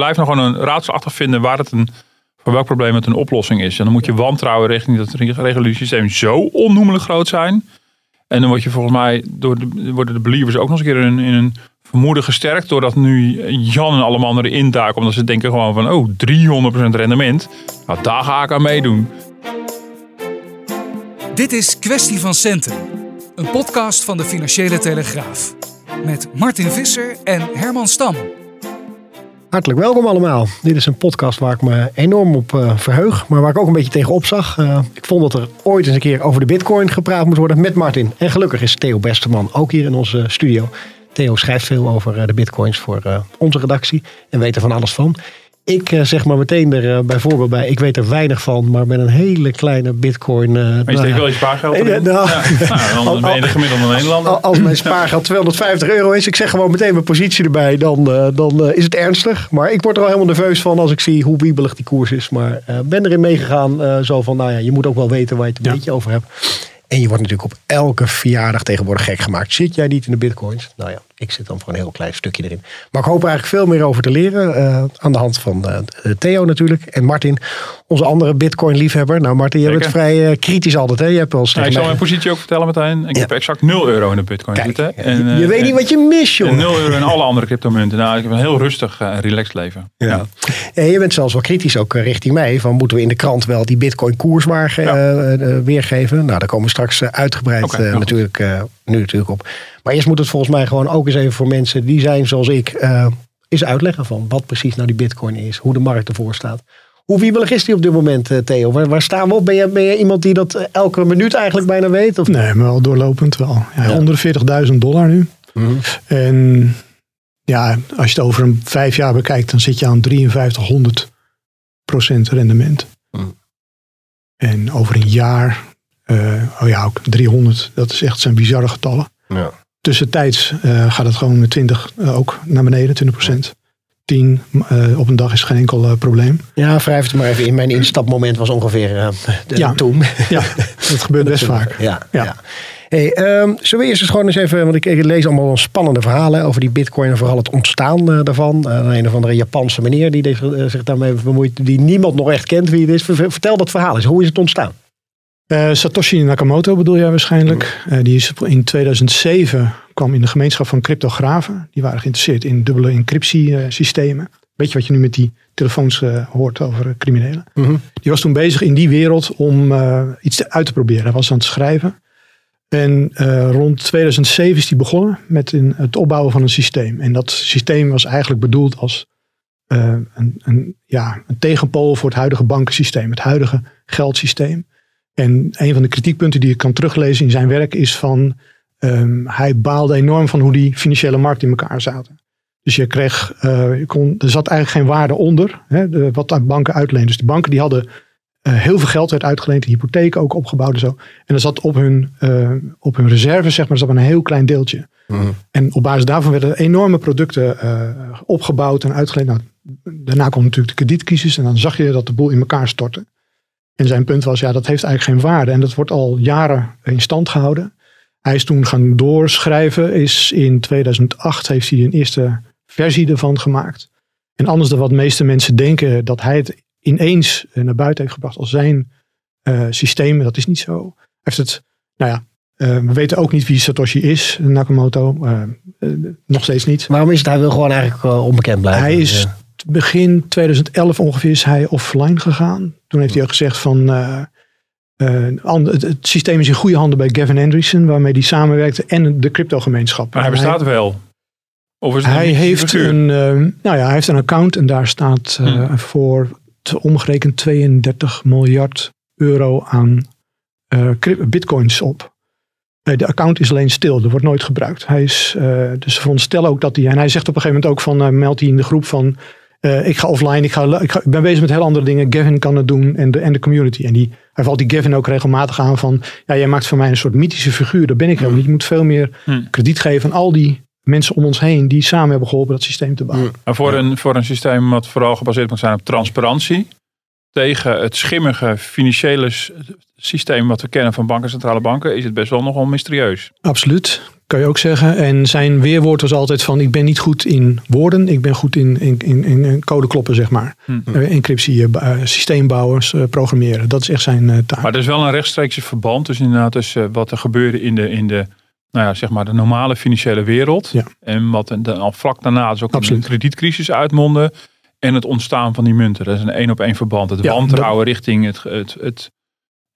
Blijf nog gewoon een raadselachtig vinden waar het een, voor welk probleem het een oplossing is. En dan moet je wantrouwen richting dat reguliere systeem zo onnoemelijk groot zijn. En dan word je volgens mij, door de, worden de believers ook nog eens een keer in, in een vermoeden gesterkt. Doordat nu Jan en alle anderen induiken. Omdat ze denken gewoon van, oh, 300% rendement. Nou, daar ga ik aan meedoen. Dit is Kwestie van Centen. Een podcast van de Financiële Telegraaf. Met Martin Visser en Herman Stam. Hartelijk welkom allemaal. Dit is een podcast waar ik me enorm op uh, verheug, maar waar ik ook een beetje tegen opzag. Uh, ik vond dat er ooit eens een keer over de bitcoin gepraat moet worden met Martin. En gelukkig is Theo Besteman ook hier in onze studio. Theo schrijft veel over uh, de bitcoins voor onze redactie en weet er van alles van. Ik uh, zeg maar meteen er uh, bijvoorbeeld bij, ik weet er weinig van, maar met een hele kleine bitcoin. Uh, maar je steekt wel je spaargeld uh? Nou, ja. nou, dan ben je de gemiddelde Nederlander. Als mijn spaargeld 250 euro is, ik zeg gewoon meteen mijn positie erbij, dan, dan is het ernstig. Maar ik word er al helemaal nerveus van als ik zie hoe wiebelig die koers is. Maar ben erin meegegaan, zo van, nou ja, je moet ook wel weten waar je het een ja. beetje over hebt. En je wordt natuurlijk op elke verjaardag tegenwoordig gek gemaakt. Zit jij niet in de bitcoins? Nou ja, ik zit dan voor een heel klein stukje erin. Maar ik hoop eigenlijk veel meer over te leren. Uh, aan de hand van uh, Theo natuurlijk. En Martin, onze andere bitcoin liefhebber. Nou Martin, je bent vrij uh, kritisch altijd. Hè? Je hebt wel ja, ik zal mijn positie ook vertellen meteen. Ik ja. heb exact 0 euro in de bitcoin Kijk, zitten. En, je weet niet wat je mist joh. En 0 euro in alle andere cryptomunten. Nou, ik heb een heel rustig en relaxed leven. Ja. ja. En je bent zelfs wel kritisch ook richting mij. Van moeten we in de krant wel die bitcoin koers weergeven? Nou, daar komen we straks uitgebreid okay, natuurlijk, nu natuurlijk op. Maar eerst moet het volgens mij gewoon ook eens even voor mensen die zijn zoals ik, uh, eens uitleggen van wat precies nou die bitcoin is, hoe de markt ervoor staat. Hoe wiebelig is die op dit moment, Theo? Waar, waar staan we op? Ben je, ben je iemand die dat elke minuut eigenlijk bijna weet? Of? Nee, maar wel doorlopend wel. Ja, ja. Onder de 40.000 dollar nu. Mm. En ja, als je het over een vijf jaar bekijkt, dan zit je aan 5300% rendement. Mm. En over een jaar, uh, oh ja, ook 300. Dat is echt zijn bizarre getallen. Ja. Tussentijds uh, gaat het gewoon met 20 uh, ook naar beneden, 20 procent. 10 uh, op een dag is geen enkel probleem. Ja, wrijf het maar even in. Mijn instapmoment was ongeveer de, ja. toen. Ja, dat gebeurt best vaak. Ja, ja. ja. Hey, um, zullen we eerst eens gewoon eens even, want ik, ik lees allemaal spannende verhalen over die bitcoin en vooral het ontstaan daarvan. Een of andere Japanse meneer die deze, zich daarmee bemoeit, die niemand nog echt kent wie het is. Vertel dat verhaal eens, hoe is het ontstaan? Satoshi Nakamoto bedoel jij waarschijnlijk. Uh, die is in 2007 kwam in de gemeenschap van cryptografen. Die waren geïnteresseerd in dubbele encryptiesystemen. Weet je wat je nu met die telefoons uh, hoort over criminelen? Mm -hmm. Die was toen bezig in die wereld om iets uit te proberen. Hij was aan het schrijven. En rond 2007 is hij begonnen met in het opbouwen van een systeem. En dat systeem was eigenlijk bedoeld als een, een, ja, een tegenpool voor het huidige bankensysteem. Het huidige geldsysteem. En een van de kritiekpunten die ik kan teruglezen in zijn werk is van um, hij baalde enorm van hoe die financiële markten in elkaar zaten. Dus je kreeg, uh, je kon, er zat eigenlijk geen waarde onder hè, de, wat banken uitleenden. Dus de banken die hadden uh, heel veel geld werd uitgeleend, de hypotheken ook opgebouwd en zo. En er zat op hun, uh, op hun reserve, zeg maar, zat een heel klein deeltje. Mm. En op basis daarvan werden enorme producten opgebouwd en uitgeleend. Nou, daarna kwam natuurlijk de kredietcrisis en dan zag je dat de boel in elkaar stortte. En zijn punt was, ja, dat heeft eigenlijk geen waarde. En dat wordt al jaren in stand gehouden. Hij is toen gaan doorschrijven. Is in 2008 heeft hij een eerste versie ervan gemaakt. En anders dan wat de meeste mensen denken dat hij het ineens naar buiten heeft gebracht als zijn uh, systeem. Dat is niet zo. Hij heeft het, nou ja, uh, we weten ook niet wie Satoshi is, Nakamoto. Uh, nog steeds niet. Waarom is het? Hij wil gewoon eigenlijk onbekend blijven. Hij is ja begin 2011 ongeveer is hij offline gegaan. Toen heeft hij ook gezegd van uh, uh, het, systeem is in goede handen bij Gavin Andreessen, waarmee hij samenwerkte en de crypto-gemeenschap. Maar hij bestaat hij, wel. Of is het hij heeft een, uh, nou ja, hij heeft een account en daar staat hmm. voor omgerekend 32 miljard euro aan bitcoins op. de account is alleen stil, er wordt nooit gebruikt. Hij is, dus ze veronderstellen ook dat hij, en hij zegt op een gegeven moment ook van, meldt hij in de groep van, Eh, ik ga offline, ik, ga, ik, ga, ik ben bezig met heel andere dingen. Gavin kan het doen en de, en de community. En die, hij valt die Gavin ook regelmatig aan van, ja, jij maakt van mij een soort mythische figuur. Dat ben ik helemaal niet. Je moet veel meer Hmm. krediet geven aan al die mensen om ons heen die samen hebben geholpen dat systeem te bouwen. Maar voor, een, voor een systeem wat vooral gebaseerd moet zijn op transparantie. Tegen het schimmige financiële systeem wat we kennen van banken, centrale banken, is het best wel nogal mysterieus. Absoluut, kan je ook zeggen. En zijn weerwoord was altijd van, ik ben niet goed in woorden. Ik ben goed in, in, in, in code kloppen, zeg maar. Hmm. Eh, encryptie, eh, systeembouwers, eh, programmeren. Dat is echt zijn taak. Maar er is wel een rechtstreekse verband dus inderdaad tussen wat er gebeurde in de, in de, nou ja, zeg maar de normale financiële wereld. Ja. En wat er dan al vlak daarna dus ook Absoluut. een kredietcrisis uitmondde. En het ontstaan van die munten. Dat is een één op één verband. Het Ja, wantrouwen richting het, het, het,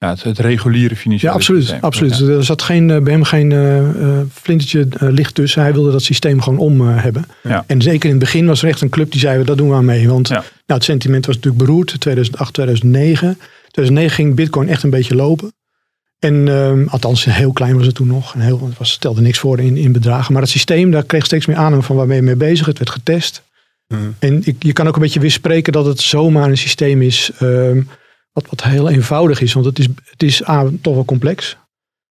ja, het, het reguliere financiële Ja, absoluut. systeem. absoluut. Ja. Er zat geen, eh, bij hem geen eh, eh, flintertje eh, licht tussen. Hij wilde dat systeem gewoon om eh, hebben. Ja. En zeker in het begin was er echt een club die zei, dat doen we aan mee. Want Ja. nou, het sentiment was natuurlijk beroerd. 2008, 2009. 2009 ging bitcoin echt een beetje lopen. En ehm, althans, heel klein was het toen nog. En heel, het was, stelde niks voor in, in bedragen. Maar het systeem, daar kreeg steeds meer aanhang van waar ben je mee bezig. Het werd getest. Hmm. En ik, je kan ook een beetje weerspreken dat het zomaar een systeem is ehm, wat, wat heel eenvoudig is. Want het is, het is toch wel complex.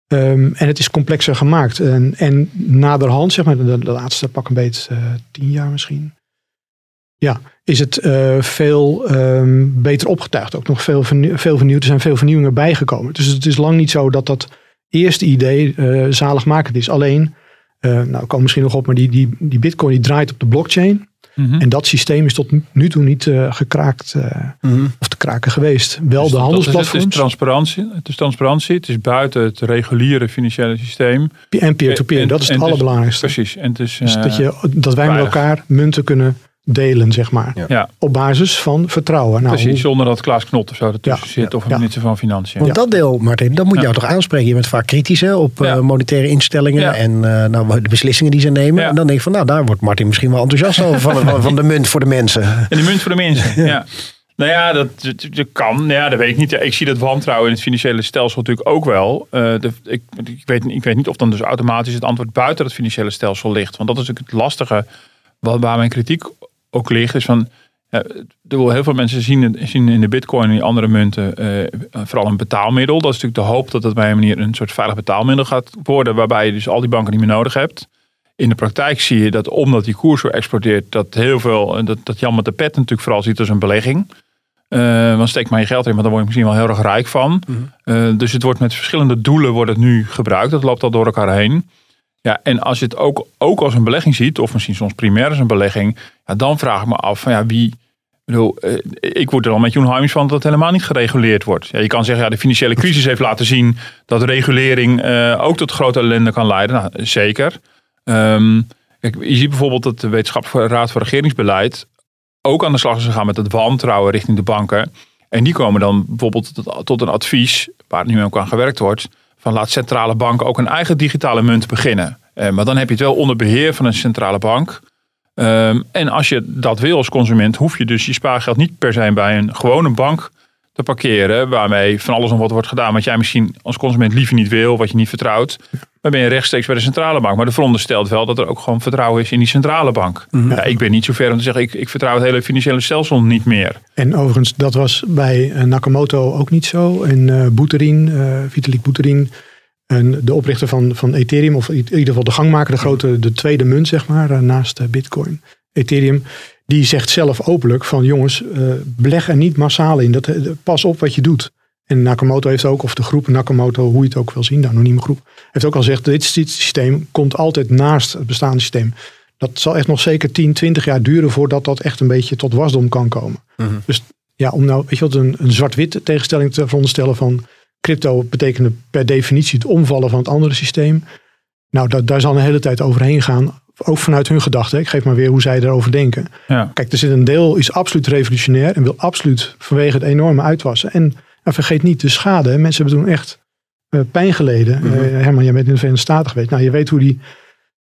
Ehm, en het is complexer gemaakt. En, en naderhand, zeg maar, de, laatste pak een beet eh, tien jaar misschien. Ja, is het eh, veel ehm, beter opgetuigd. Ook nog veel, veel vernieuwd. Er zijn veel vernieuwingen bijgekomen. Dus het is lang niet zo dat dat eerste idee eh zaligmakend is. Alleen, nou, ik kom misschien nog op, maar die, die, die bitcoin die draait op de blockchain. Mhm. En dat systeem is tot nu toe niet eh, gekraakt eh, Mhm. of te kraken geweest. Wel Dus de dat is het. Het is handelsplatforms transparantie. Het is transparantie. Het is buiten het reguliere financiële systeem. en peer-to-peer. En- dat is het allerbelangrijkste. Precies. En het is, Dus eh, dat, je, dat wij met elkaar munten kunnen delen, zeg maar. Ja. Op basis van vertrouwen. Nou, precies. hoe- Zonder dat Klaas Knot of zo ertussen Ja, zit. Of een ja. minister van Financiën. Want dat deel, Martin, dat moet Ja. jou toch aanspreken. Je bent vaak kritisch hè, op eh, Ja. monetaire instellingen Ja. en eh, nou, de beslissingen die ze nemen. Ja. En dan denk ik van, nou, daar wordt Martin misschien wel enthousiast over van, van, van de munt voor de mensen. En die munt voor de mensen. ja. Nou ja, dat, dat, dat kan. Nou Ja, dat weet ik niet. Ja, ik zie dat wantrouwen in het financiële stelsel natuurlijk ook wel. Eh, de, ik, ik, weet, ik weet niet of dan dus automatisch het antwoord buiten het financiële stelsel ligt. Want dat is natuurlijk het lastige wat, waar mijn kritiek ook ligt. Is van, ja, heel veel mensen zien, zien in de bitcoin en die andere munten eh, vooral een betaalmiddel. Dat is natuurlijk de hoop dat het bij een manier een soort veilig betaalmiddel gaat worden. Waarbij je dus al die banken niet meer nodig hebt. In de praktijk zie je dat omdat die koers zo explodeert, dat heel veel, dat, dat Jan met de pet natuurlijk vooral ziet als een belegging. Eh want steek maar je geld in, want dan word je misschien wel heel erg rijk van. Eh, dus het wordt met verschillende doelen wordt het nu gebruikt. Dat loopt al door elkaar heen. Ja, en als je het ook, ook als een belegging ziet, of misschien soms primair als een belegging, ja, dan vraag ik me af van ja, wie. Ik, bedoel, eh, ik word er al met Joen Harms van dat het helemaal niet gereguleerd wordt. Ja, je kan zeggen, ja, de financiële crisis heeft laten zien dat regulering eh, ook tot grote ellende kan leiden. Nou, zeker. Ehm, je ziet bijvoorbeeld dat de Raad voor Regeringsbeleid ook aan de slag is gegaan met het wantrouwen richting de banken. En die komen dan bijvoorbeeld tot, tot een advies, waar nu ook aan gewerkt wordt, van laat centrale banken ook een eigen digitale munt beginnen. Eh, maar dan heb je het wel onder beheer van een centrale bank. Ehm, en als je dat wil als consument, hoef je dus je spaargeld niet per se bij een gewone bank te parkeren, waarmee van alles nog wat wordt gedaan, wat jij misschien als consument liever niet wil, wat je niet vertrouwt. Dan ben je rechtstreeks bij de centrale bank. Maar de veronderstelt wel dat er ook gewoon vertrouwen is in die centrale bank. Ja, ik ben niet zo ver om te zeggen, ik, ik vertrouw het hele financiële stelsel niet meer. En overigens, dat was bij eh, Nakamoto ook niet zo. En eh Buterin, eh, Vitalik Buterin, en de oprichter van, van Ethereum, of in ieder geval de gangmaker, de grote, de tweede munt, zeg maar, naast Bitcoin, Ethereum, die zegt zelf openlijk van jongens, eh, beleg er niet massaal in. Dat, eh, pas op wat je doet. En Nakamoto heeft ook, of de groep Nakamoto, hoe je het ook wil zien, de anonieme groep, heeft ook al gezegd, dit, dit systeem komt altijd naast het bestaande systeem. Dat zal echt nog zeker 10, 20 jaar duren voordat dat echt een beetje tot wasdom kan komen. Dus ja, om nou, weet je wat, een, een zwart-wit tegenstelling te veronderstellen van crypto betekende per definitie het omvallen van het andere systeem. Nou, da- daar zal een hele tijd overheen gaan. Ook vanuit hun gedachten. Ik geef maar weer hoe zij erover denken. Ja. Kijk, er zit een deel is absoluut revolutionair en wil absoluut vanwege het enorme uitwassen. En nou, vergeet niet de schade. Mensen hebben toen echt eh, pijn geleden. Eh, Herman, jij bent in de Verenigde Staten geweest. Nou, je weet hoe die,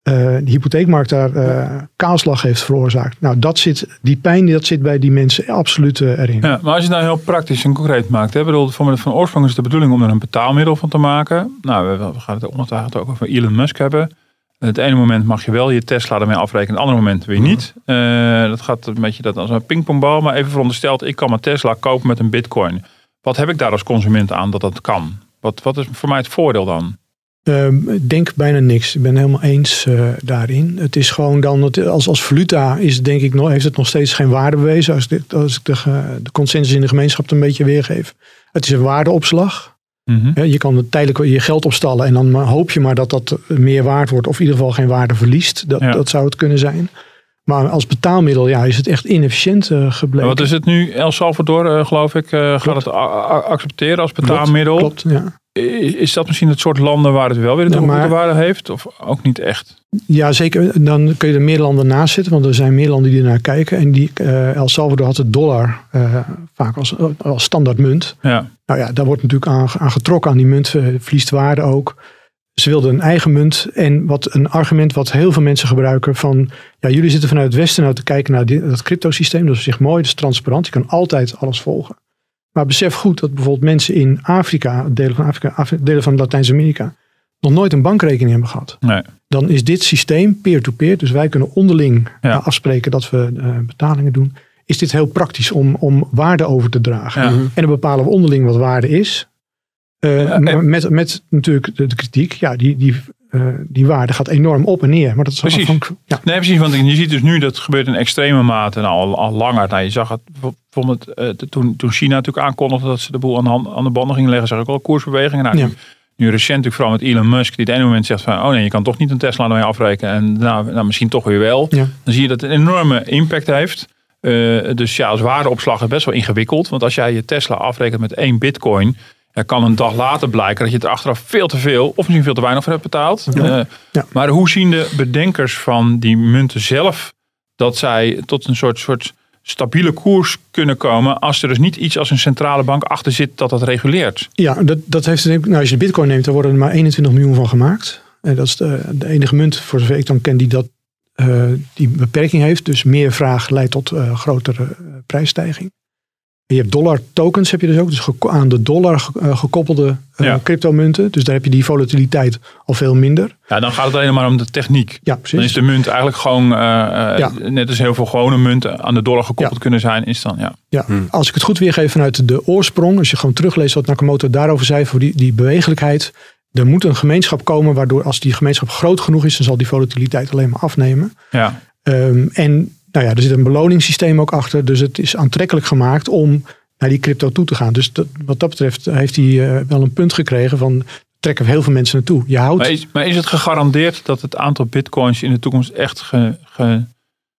eh, die hypotheekmarkt daar kaalslag heeft veroorzaakt. Nou, dat zit, die pijn dat zit bij die mensen absoluut erin. Ja, maar als je het nou heel praktisch en concreet maakt. Hè, bedoel, van, van oorsprong is het de bedoeling om er een betaalmiddel van te maken. Nou, we, we gaan het ongetwijfeld ook over Elon Musk hebben. Het ene moment mag je wel je Tesla ermee afrekenen, het andere moment weer niet. Uh, dat gaat een beetje dat als een pingpongbal. Maar even verondersteld, ik kan mijn Tesla kopen met een bitcoin. Wat heb ik daar als consument aan dat dat kan? Wat, wat is voor mij het voordeel dan? Uh, ik denk bijna niks. Ik ben helemaal eens uh, daarin. Het is gewoon dan, als, als valuta is denk ik nog, heeft het nog steeds geen waarde bewezen. Als, dit, als ik de, de consensus in de gemeenschap een beetje weergeef. Het is een waardeopslag. Mm -hmm. Je kan tijdelijk je geld opstallen en dan hoop je maar dat dat meer waard wordt. Of in ieder geval geen waarde verliest. Dat, ja. dat zou het kunnen zijn. Maar als betaalmiddel ja, is het echt inefficiënt uh, gebleken. Wat is het nu? El Salvador, uh, geloof ik, uh, gaat het accepteren als betaalmiddel. Klopt, klopt ja. Is dat misschien het soort landen waar het wel weer een toegevoegde waarde heeft? Of ook niet echt? Ja, zeker. Dan kun je er meer landen naast zetten. Want er zijn meer landen die naar kijken. En die, uh, El Salvador had de dollar uh, vaak als, als standaard munt. Ja. Nou ja, daar wordt natuurlijk aan, aan getrokken. Aan die munt uh, verliest waarde ook. Ze wilden een eigen munt. En wat een argument wat heel veel mensen gebruiken van... Ja, jullie zitten vanuit het Westen nou te kijken naar die, dat cryptosysteem. Dat is zich mooi, dat is transparant. Je kan altijd alles volgen. Maar besef goed dat bijvoorbeeld mensen in Afrika, delen van Afrika, delen van Latijns-Amerika, nog nooit een bankrekening hebben gehad. Nee. Dan is dit systeem peer-to-peer, dus wij kunnen onderling ja. afspreken dat we uh, betalingen doen. Is dit heel praktisch om, om waarde over te dragen. Ja. En dan bepalen we onderling wat waarde is. Uh, Ja, en- met, met natuurlijk de, de kritiek, ja, die, die, eh, die waarde gaat enorm op en neer. Maar dat is Precies. Ja, Nee, precies. Want je ziet dus nu dat gebeurt in extreme mate nou, al, al langer. Nou, je zag het bijvoorbeeld eh, toen, toen China natuurlijk aankondigde dat ze de boel aan de, hand, aan de banden gingen leggen. Zag ik ook al koersbewegingen. Nou, Ja. nu, nu recent natuurlijk vooral met Elon Musk. Die het ene moment zegt van, oh nee, je kan toch niet een Tesla ermee afrekenen. En nou, nou misschien toch weer wel. Ja. Dan zie je dat het een enorme impact heeft. Eh, dus ja, als waardeopslag is best wel ingewikkeld. Want als jij je Tesla afrekent met één bitcoin... Ja, kan een dag later blijken dat je er achteraf veel te veel... of misschien veel te weinig voor hebt betaald. Ja. Eh, Ja. Maar hoe zien de bedenkers van die munten zelf... dat zij tot een soort, soort stabiele koers kunnen komen... als er dus niet iets als een centrale bank achter zit dat dat reguleert? ja dat, dat heeft, nou, als je de bitcoin neemt, daar worden er maar 21 miljoen van gemaakt. En dat is de, de enige munt, voor zover ik dan ken, die dat, eh, die beperking heeft. Dus meer vraag leidt tot eh, grotere eh, prijsstijging. En je hebt dollar tokens, heb je dus ook. Dus aan de dollar eh, gekoppelde eh, Ja. cryptomunten. Dus daar heb je die volatiliteit al veel minder. Ja, dan gaat het alleen maar om de techniek. Ja, Dan precies. is de munt eigenlijk gewoon, eh, eh, Ja. net als heel veel gewone munten aan de dollar gekoppeld Ja. kunnen zijn, is dan ja. Ja, als ik het goed weergeef vanuit de oorsprong, als je gewoon terugleest wat Nakamoto daarover zei, voor die, die bewegelijkheid. Er moet een gemeenschap komen waardoor als die gemeenschap groot genoeg is, dan zal die volatiliteit alleen maar afnemen. ja. Ehm, en nou ja, er zit een beloningssysteem ook achter, dus het is aantrekkelijk gemaakt om naar die crypto toe te gaan. Dus dat, wat dat betreft heeft hij eh, wel een punt gekregen van trekken heel veel mensen naartoe. Je houdt, Maar is, maar is het gegarandeerd dat het aantal bitcoins in de toekomst echt ge- ge-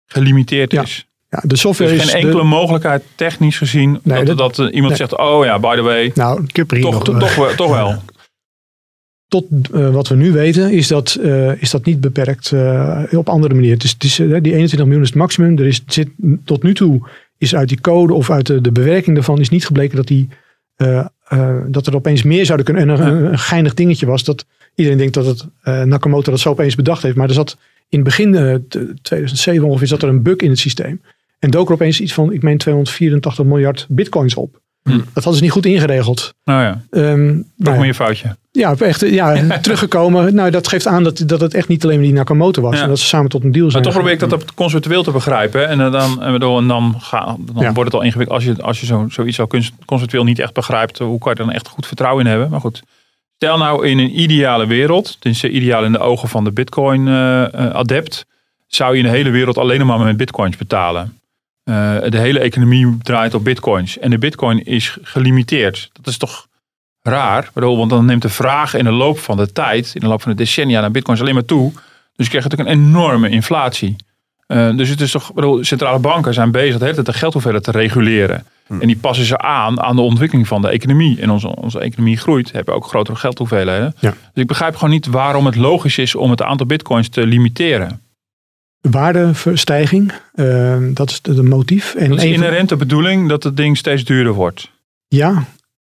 gelimiteerd Ja. is? ja, de Er software is is geen de- enkele mogelijkheid technisch gezien Nee, dat, dat- dat, eh, iemand nee. zegt, oh ja, by the way, nou, toch, toch, toch wel. tot eh, wat we nu weten, is dat, eh, is dat niet beperkt eh, op andere manier. Dus die 21 miljoen is het maximum. Er is, zit, tot nu toe is uit die code of uit de, bewerking daarvan is niet gebleken dat, die, dat er opeens meer zouden kunnen. En een, geinig dingetje was dat iedereen denkt dat het Nakamoto dat zo opeens bedacht heeft. Maar er zat in het begin eh, t- 2007 ongeveer zat er een bug in het systeem. En dook er opeens iets van, ik meen 284 miljard bitcoins op. Hm. Dat hadden ze niet goed ingeregeld. Nou ja, Ehm, nog meer foutje. Ja, echt, ja teruggekomen. Nou, dat geeft aan dat, dat het echt niet alleen die Nakamoto was. Ja. En dat ze samen tot een deal Maar zijn. toch probeer ik dat op conceptueel te begrijpen. En eh, dan, en dan, ga, dan Ja. wordt het al ingewikkeld. Als je, als je zo, zoiets al conceptueel niet echt begrijpt, hoe kan je dan echt goed vertrouwen in hebben? Maar goed, stel nou in een ideale wereld, tenminste ideaal in de ogen van de Bitcoin-adept, zou je in de hele wereld alleen maar met Bitcoins betalen. Eh, de hele economie draait op Bitcoins. En de Bitcoin is gelimiteerd. Dat is toch raar? Bedoel, Want dan neemt de vraag in de loop van de tijd, in de loop van de decennia, naar Bitcoins alleen maar toe. Dus je krijgt natuurlijk een enorme inflatie. Eh, dus het is toch, bedoel, centrale banken zijn bezig de hele tijd de geldhoeveelheid te reguleren. En die passen ze aan aan de ontwikkeling van de economie. En onze, onze economie groeit, hebben we ook grotere geldhoeveelheden. Ja. Dus ik begrijp gewoon niet waarom het logisch is om het aantal bitcoins te limiteren. Waardeverstijging, ehm, dat is de, motief. En Dat is een van- inherent de bedoeling dat het ding steeds duurder wordt. ja,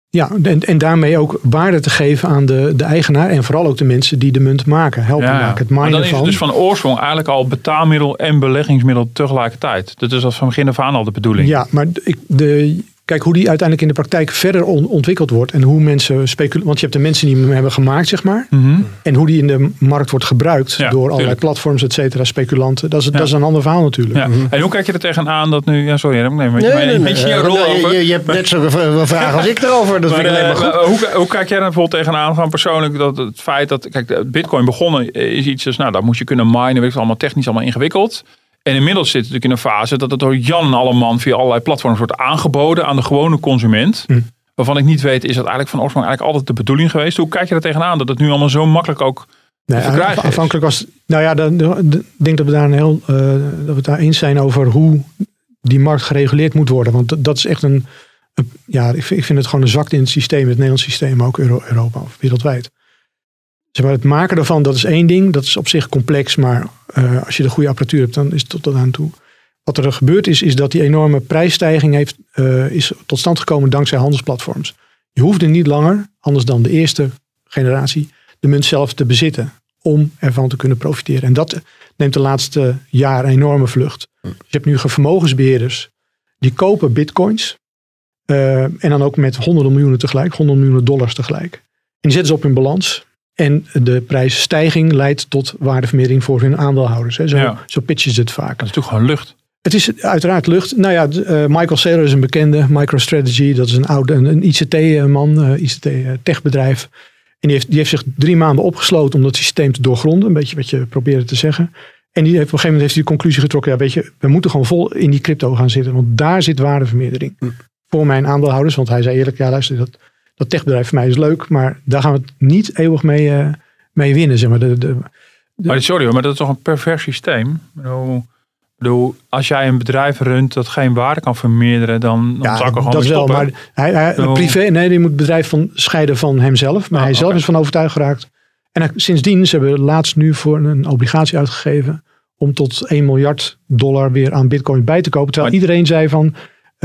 ja en, en daarmee ook waarde te geven aan de, de eigenaar. En vooral ook de mensen die de munt maken. Helpen maken. Het maar minen dan is het van. dus van oorsprong eigenlijk al betaalmiddel en beleggingsmiddel tegelijkertijd. Dat is als van begin af aan al de bedoeling. Ja, maar ik, de, Kijk, hoe die uiteindelijk in de praktijk verder on- ontwikkeld wordt. En hoe mensen speculeren. Want je hebt de mensen die hem hebben gemaakt, zeg maar. Mhm. En hoe die in de markt wordt gebruikt Ja, door allerlei tuurlijk. platforms, et cetera, speculanten. Dat is, Ja. dat is een ander verhaal natuurlijk. Ja. En hoe kijk je er tegenaan dat nu... Ja, sorry, neem maar Nee, nee, nee. beetje je Eh, rol over. je, je hebt net zo'n vraag als ik erover. Dat Maar, vind ik alleen maar eh, goed. hoe, hoe kijk jij er bijvoorbeeld tegenaan gewoon persoonlijk dat het feit dat kijk Bitcoin begonnen is iets dus nou daar moet je kunnen minen, weet ik allemaal technisch allemaal ingewikkeld. En inmiddels zit het natuurlijk in een fase dat het door Jan en alleman via allerlei platforms wordt aangeboden aan de gewone consument. Hm. Waarvan ik niet weet, is dat eigenlijk van oorsprong eigenlijk altijd de bedoeling geweest? Hoe kijk je er tegenaan dat het nu allemaal zo makkelijk ook Nee, aanvankelijk was. Nou ja, ik denk dat we daar een heel. eh, dat we het daar eens zijn over hoe die markt gereguleerd moet worden. Want dat- is echt een. een- ja, ik vind, ik vind het gewoon een zwakte in het systeem, het Nederlands systeem, maar ook Euro, Europa of wereldwijd. Maar, het maken ervan, dat is één ding. Dat is op zich complex, maar eh, als je de goede apparatuur hebt, dan is het tot tot aan toe. Wat er gebeurd is, is dat die enorme prijsstijging heeft, eh, is tot stand gekomen dankzij handelsplatforms. Je hoefde niet langer, anders dan de eerste generatie, de munt zelf te bezitten om ervan te kunnen profiteren. En dat neemt de laatste jaren een enorme vlucht. Dus je hebt nu vermogensbeheerders die kopen bitcoins eh, en dan ook met honderden miljoenen tegelijk, honderden miljoenen dollars tegelijk. En die zetten ze op hun balans. En de prijsstijging leidt tot waardevermeerdering voor hun aandeelhouders. Hè. Zo, Ja. zo pitchen ze het vaak. Dat is natuurlijk gewoon lucht. Het is uiteraard lucht. Nou ja, eh, Michael Saylor is een bekende. MicroStrategy, dat is een oude een, een ICT-man, eh, ICT-techbedrijf. En die heeft, die heeft zich drie maanden opgesloten om dat systeem te doorgronden. Een beetje wat je probeerde te zeggen. En die heeft, op een gegeven moment heeft hij de conclusie getrokken. Ja, weet je, we moeten gewoon vol in die crypto gaan zitten. Want daar zit waardevermeerdering. Voor mijn aandeelhouders. Want hij zei eerlijk, ja luister, dat, dat techbedrijf voor mij is leuk. Maar daar gaan we het niet eeuwig mee, eh, mee winnen. Zeg maar. de, de, Maar sorry hoor, maar dat is toch een pervers systeem? Bedoel, bedoel, als jij een bedrijf runt dat geen waarde kan vermeerderen, dan, dan zou ik er gewoon dat wel. stoppen. Maar hij, hij, privé, nee, die moet het bedrijf van, scheiden van hemzelf. Maar Ah, hij zelf is van overtuigd geraakt. En hij- sindsdien, ze hebben laatst nu voor een obligatie uitgegeven. om tot 1 miljard dollar weer aan bitcoin bij te kopen. Terwijl Maar- iedereen zei van.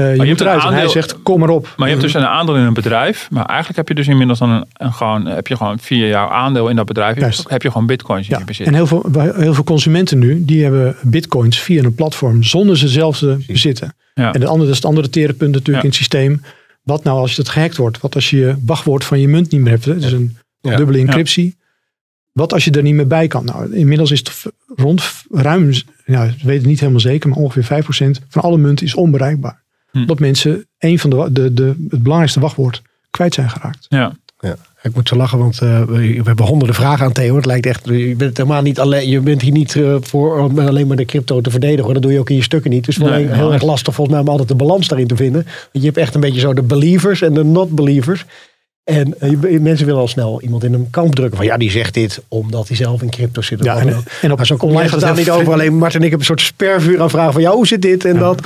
Eh, je, hebt moet een eruit. En hij zegt: kom erop. Maar je hebt dus een aandeel in een bedrijf. Maar eigenlijk heb je dus inmiddels dan een, een gewoon, heb je gewoon via jouw aandeel in dat bedrijf, Juist. heb je gewoon bitcoins in Ja, je bezit. en heel veel, heel veel consumenten nu, die hebben bitcoins via een platform zonder ze zelf te bezitten. Ja. En de andere, dat is het andere tere punt natuurlijk Ja. in het systeem. Wat nou als het gehackt wordt? Wat als je je wachtwoord van je munt niet meer hebt? hè? Het is een Ja. dubbele encryptie. Wat als je er niet meer bij kan? Nou, inmiddels is het rond ruim, ja, ik weet het niet helemaal zeker, maar ongeveer 5% van alle munten is onbereikbaar. Hm. Omdat mensen een van de, de, de, het belangrijkste wachtwoord kwijt zijn geraakt. ja. Ja, ik moet zo lachen, want eh, we, we hebben honderden vragen aan Theo. Het lijkt echt, je bent helemaal niet alleen, je bent hier niet eh, voor om alleen maar de crypto te verdedigen. hoor. Dat doe je ook in je stukken niet. Dus het is Nee, heel nee. erg lastig volgens mij om altijd de balans daarin te vinden. Want je hebt echt een beetje zo de believers en de not believers. En eh, mensen willen al snel iemand in een kamp drukken. Van ja, die zegt dit omdat hij zelf in crypto zit. Ja, en, ook. en op Maar zo online gaat het daar niet over. Alleen Martin en ik hebben een soort spervuur aan vragen van ja, hoe zit dit en dat.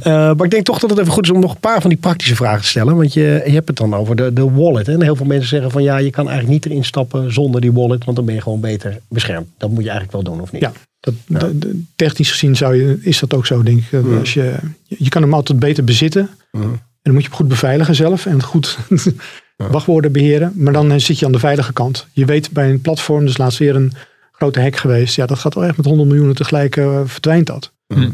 Eh, maar ik denk toch dat het even goed is om nog een paar van die praktische vragen te stellen. Want je, je hebt het dan over de, de wallet. Hè? En heel veel mensen zeggen van ja, je kan eigenlijk niet erin stappen zonder die wallet. Want dan ben je gewoon beter beschermd. Dat moet je eigenlijk wel doen of niet? Ja, dat, technisch gezien zou je, is dat ook zo, denk ik. Dat Als je, je kan hem altijd beter bezitten. Mhm. En dan moet je hem goed beveiligen zelf. En goed wachtwoorden beheren. Maar dan zit je aan de veilige kant. Je weet bij een platform, dus laatst weer een grote hack geweest. Ja, dat gaat wel echt met 100 miljoenen tegelijk eh, verdwijnt dat. Mhm.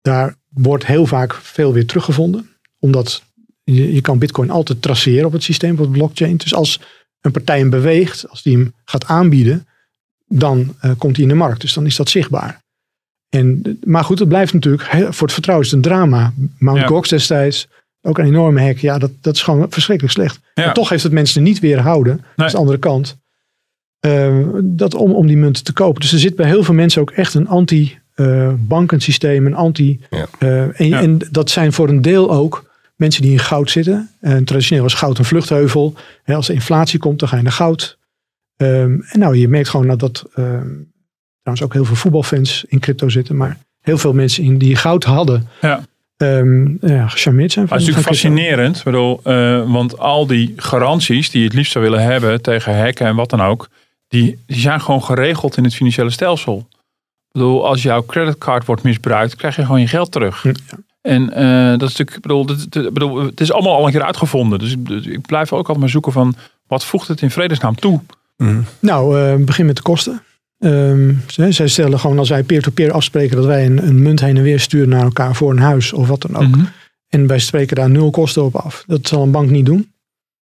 Daar wordt heel vaak veel weer teruggevonden. Omdat je, je kan bitcoin altijd traceren op het systeem, op het blockchain. Dus als een partij hem beweegt, als die hem gaat aanbieden, dan eh, komt hij in de markt. Dus dan is dat zichtbaar. En, maar goed, het blijft natuurlijk, voor het vertrouwen is het een drama. Mount Ja. Gox destijds, ook een enorme hack. Ja, dat, dat is gewoon verschrikkelijk slecht. Ja. En toch heeft het mensen niet weerhouden. Dat is de andere kant. eh, dat om, om die munten te kopen. Dus er zit bij heel veel mensen ook echt een anti-bankensysteem. een anti, Ja. eh, en, Ja. en dat zijn voor een deel ook mensen die in goud zitten. En traditioneel was goud een vluchtheuvel. Hè, als er inflatie komt, dan ga je naar goud. Ehm, en nou, je merkt gewoon dat, dat ehm, trouwens ook heel veel voetbalfans in crypto zitten. Maar heel veel mensen in die goud hadden, Ja. Ehm, ja, gecharmeerd zijn. Maar het is van- natuurlijk van fascinerend. Ik bedoel, eh, want al die garanties die je het liefst zou willen hebben tegen hacken en wat dan ook, die, die zijn gewoon geregeld in het financiële stelsel. Ik bedoel, als jouw creditcard wordt misbruikt, krijg je gewoon je geld terug. Hm, En eh, dat is natuurlijk, ik bedoel, dit- bedoel, het is allemaal al een keer uitgevonden. Dus ik, dus ik blijf ook altijd maar zoeken van, wat voegt het in vredesnaam toe? Nou, eh, begin met de kosten. Ehm, zij, zij stellen gewoon als wij peer-to-peer afspreken dat wij een, een munt heen en weer sturen naar elkaar voor een huis of wat dan ook. Mhm. En wij spreken daar nul kosten op af. Dat zal een bank niet doen.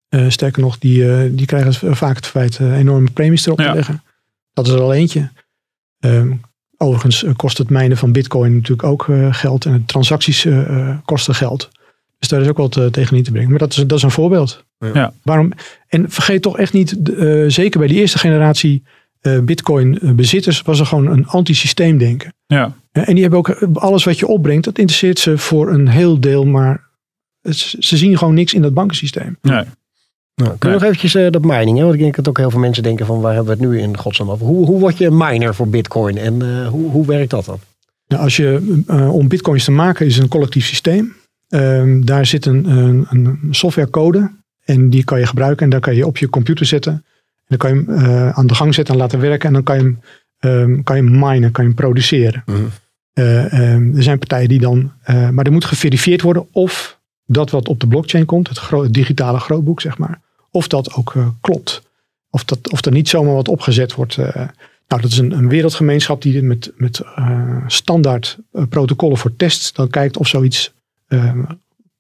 Uh, sterker nog, die, uh, die krijgen vaak het feit uh, enorme premies erop ja. te leggen. Dat is er al eentje. Um, overigens kost het mijnen van bitcoin natuurlijk ook geld. En de transacties kosten geld. Dus daar is ook wat tegen in te brengen. Maar dat is, dat is een voorbeeld. Ja. Waarom, en vergeet toch echt niet, zeker bij die eerste generatie bitcoin bezitters, was er gewoon een antisysteem denken. Ja. En die hebben ook alles wat je opbrengt, dat interesseert ze voor een heel deel, maar ze zien gewoon niks in dat bankensysteem. Nee. Nou, kun je nog eventjes uh, dat mining, hè? want ik denk dat ook heel veel mensen denken van waar hebben we het nu in godsnaam over. Hoe, hoe word je een miner voor bitcoin en uh, hoe, hoe werkt dat dan? Nou, als je, uh, om bitcoins te maken is een collectief systeem. Ehm, daar zit een, een, een, softwarecode en die kan je gebruiken en daar kan je op je computer zetten. Dan kan je hem aan de gang zetten en laten werken en dan kan je hem, um, kan je hem minen, kan je hem produceren. Mhm. Um, er zijn partijen die dan, maar er moet geverifieerd worden of dat wat op de blockchain komt, het, gro het digitale grootboek zeg maar, of dat ook klopt. Of, dat, of er niet zomaar wat opgezet wordt. Nou, dat is een, een, wereldgemeenschap die met, met standaard protocollen voor tests dan kijkt of zoiets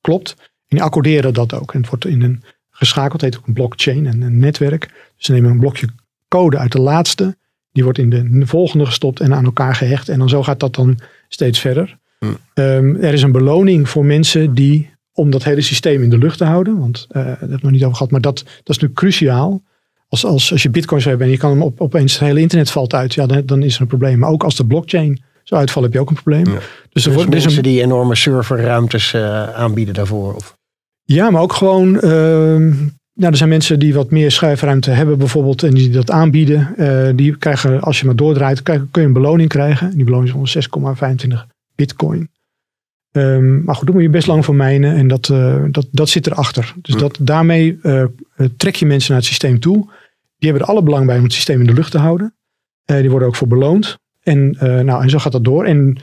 klopt. En die accorderen dat ook. En het wordt in een geschakeld, heet ook een blockchain en een netwerk. Ze nemen een blokje code uit de laatste. Die wordt in de volgende gestopt en aan elkaar gehecht. En dan zo gaat dat dan steeds verder. Hm. Um, er is een beloning voor mensen die om dat hele systeem in de lucht te houden. Want uh, daar hebben we het nog niet over gehad. Maar dat, dat is natuurlijk cruciaal. Als, als, als je bitcoins hebt en je kan hem op, opeens het hele internet valt uit. Ja, dan, dan is er een probleem. Maar ook als de blockchain zo uitvalt heb je ook een probleem. Ja. Dus, er dus wordt, mensen een, die enorme serverruimtes uh, aanbieden daarvoor? Of? Ja, maar ook gewoon... Uh, nou, er zijn mensen die wat meer schuifruimte hebben bijvoorbeeld. En die dat aanbieden. Uh, die krijgen, als je maar doordraait, kun je een beloning krijgen. Die beloning is gewoon 6,25 bitcoin. Um, maar goed, daar moet je best lang voor mijnen en dat, uh, dat, dat zit erachter. Dus dat, daarmee uh, trek je mensen naar het systeem toe. Die hebben er alle belang bij om het systeem in de lucht te houden. Die worden ook voor beloond. En, nou, en zo gaat dat door. En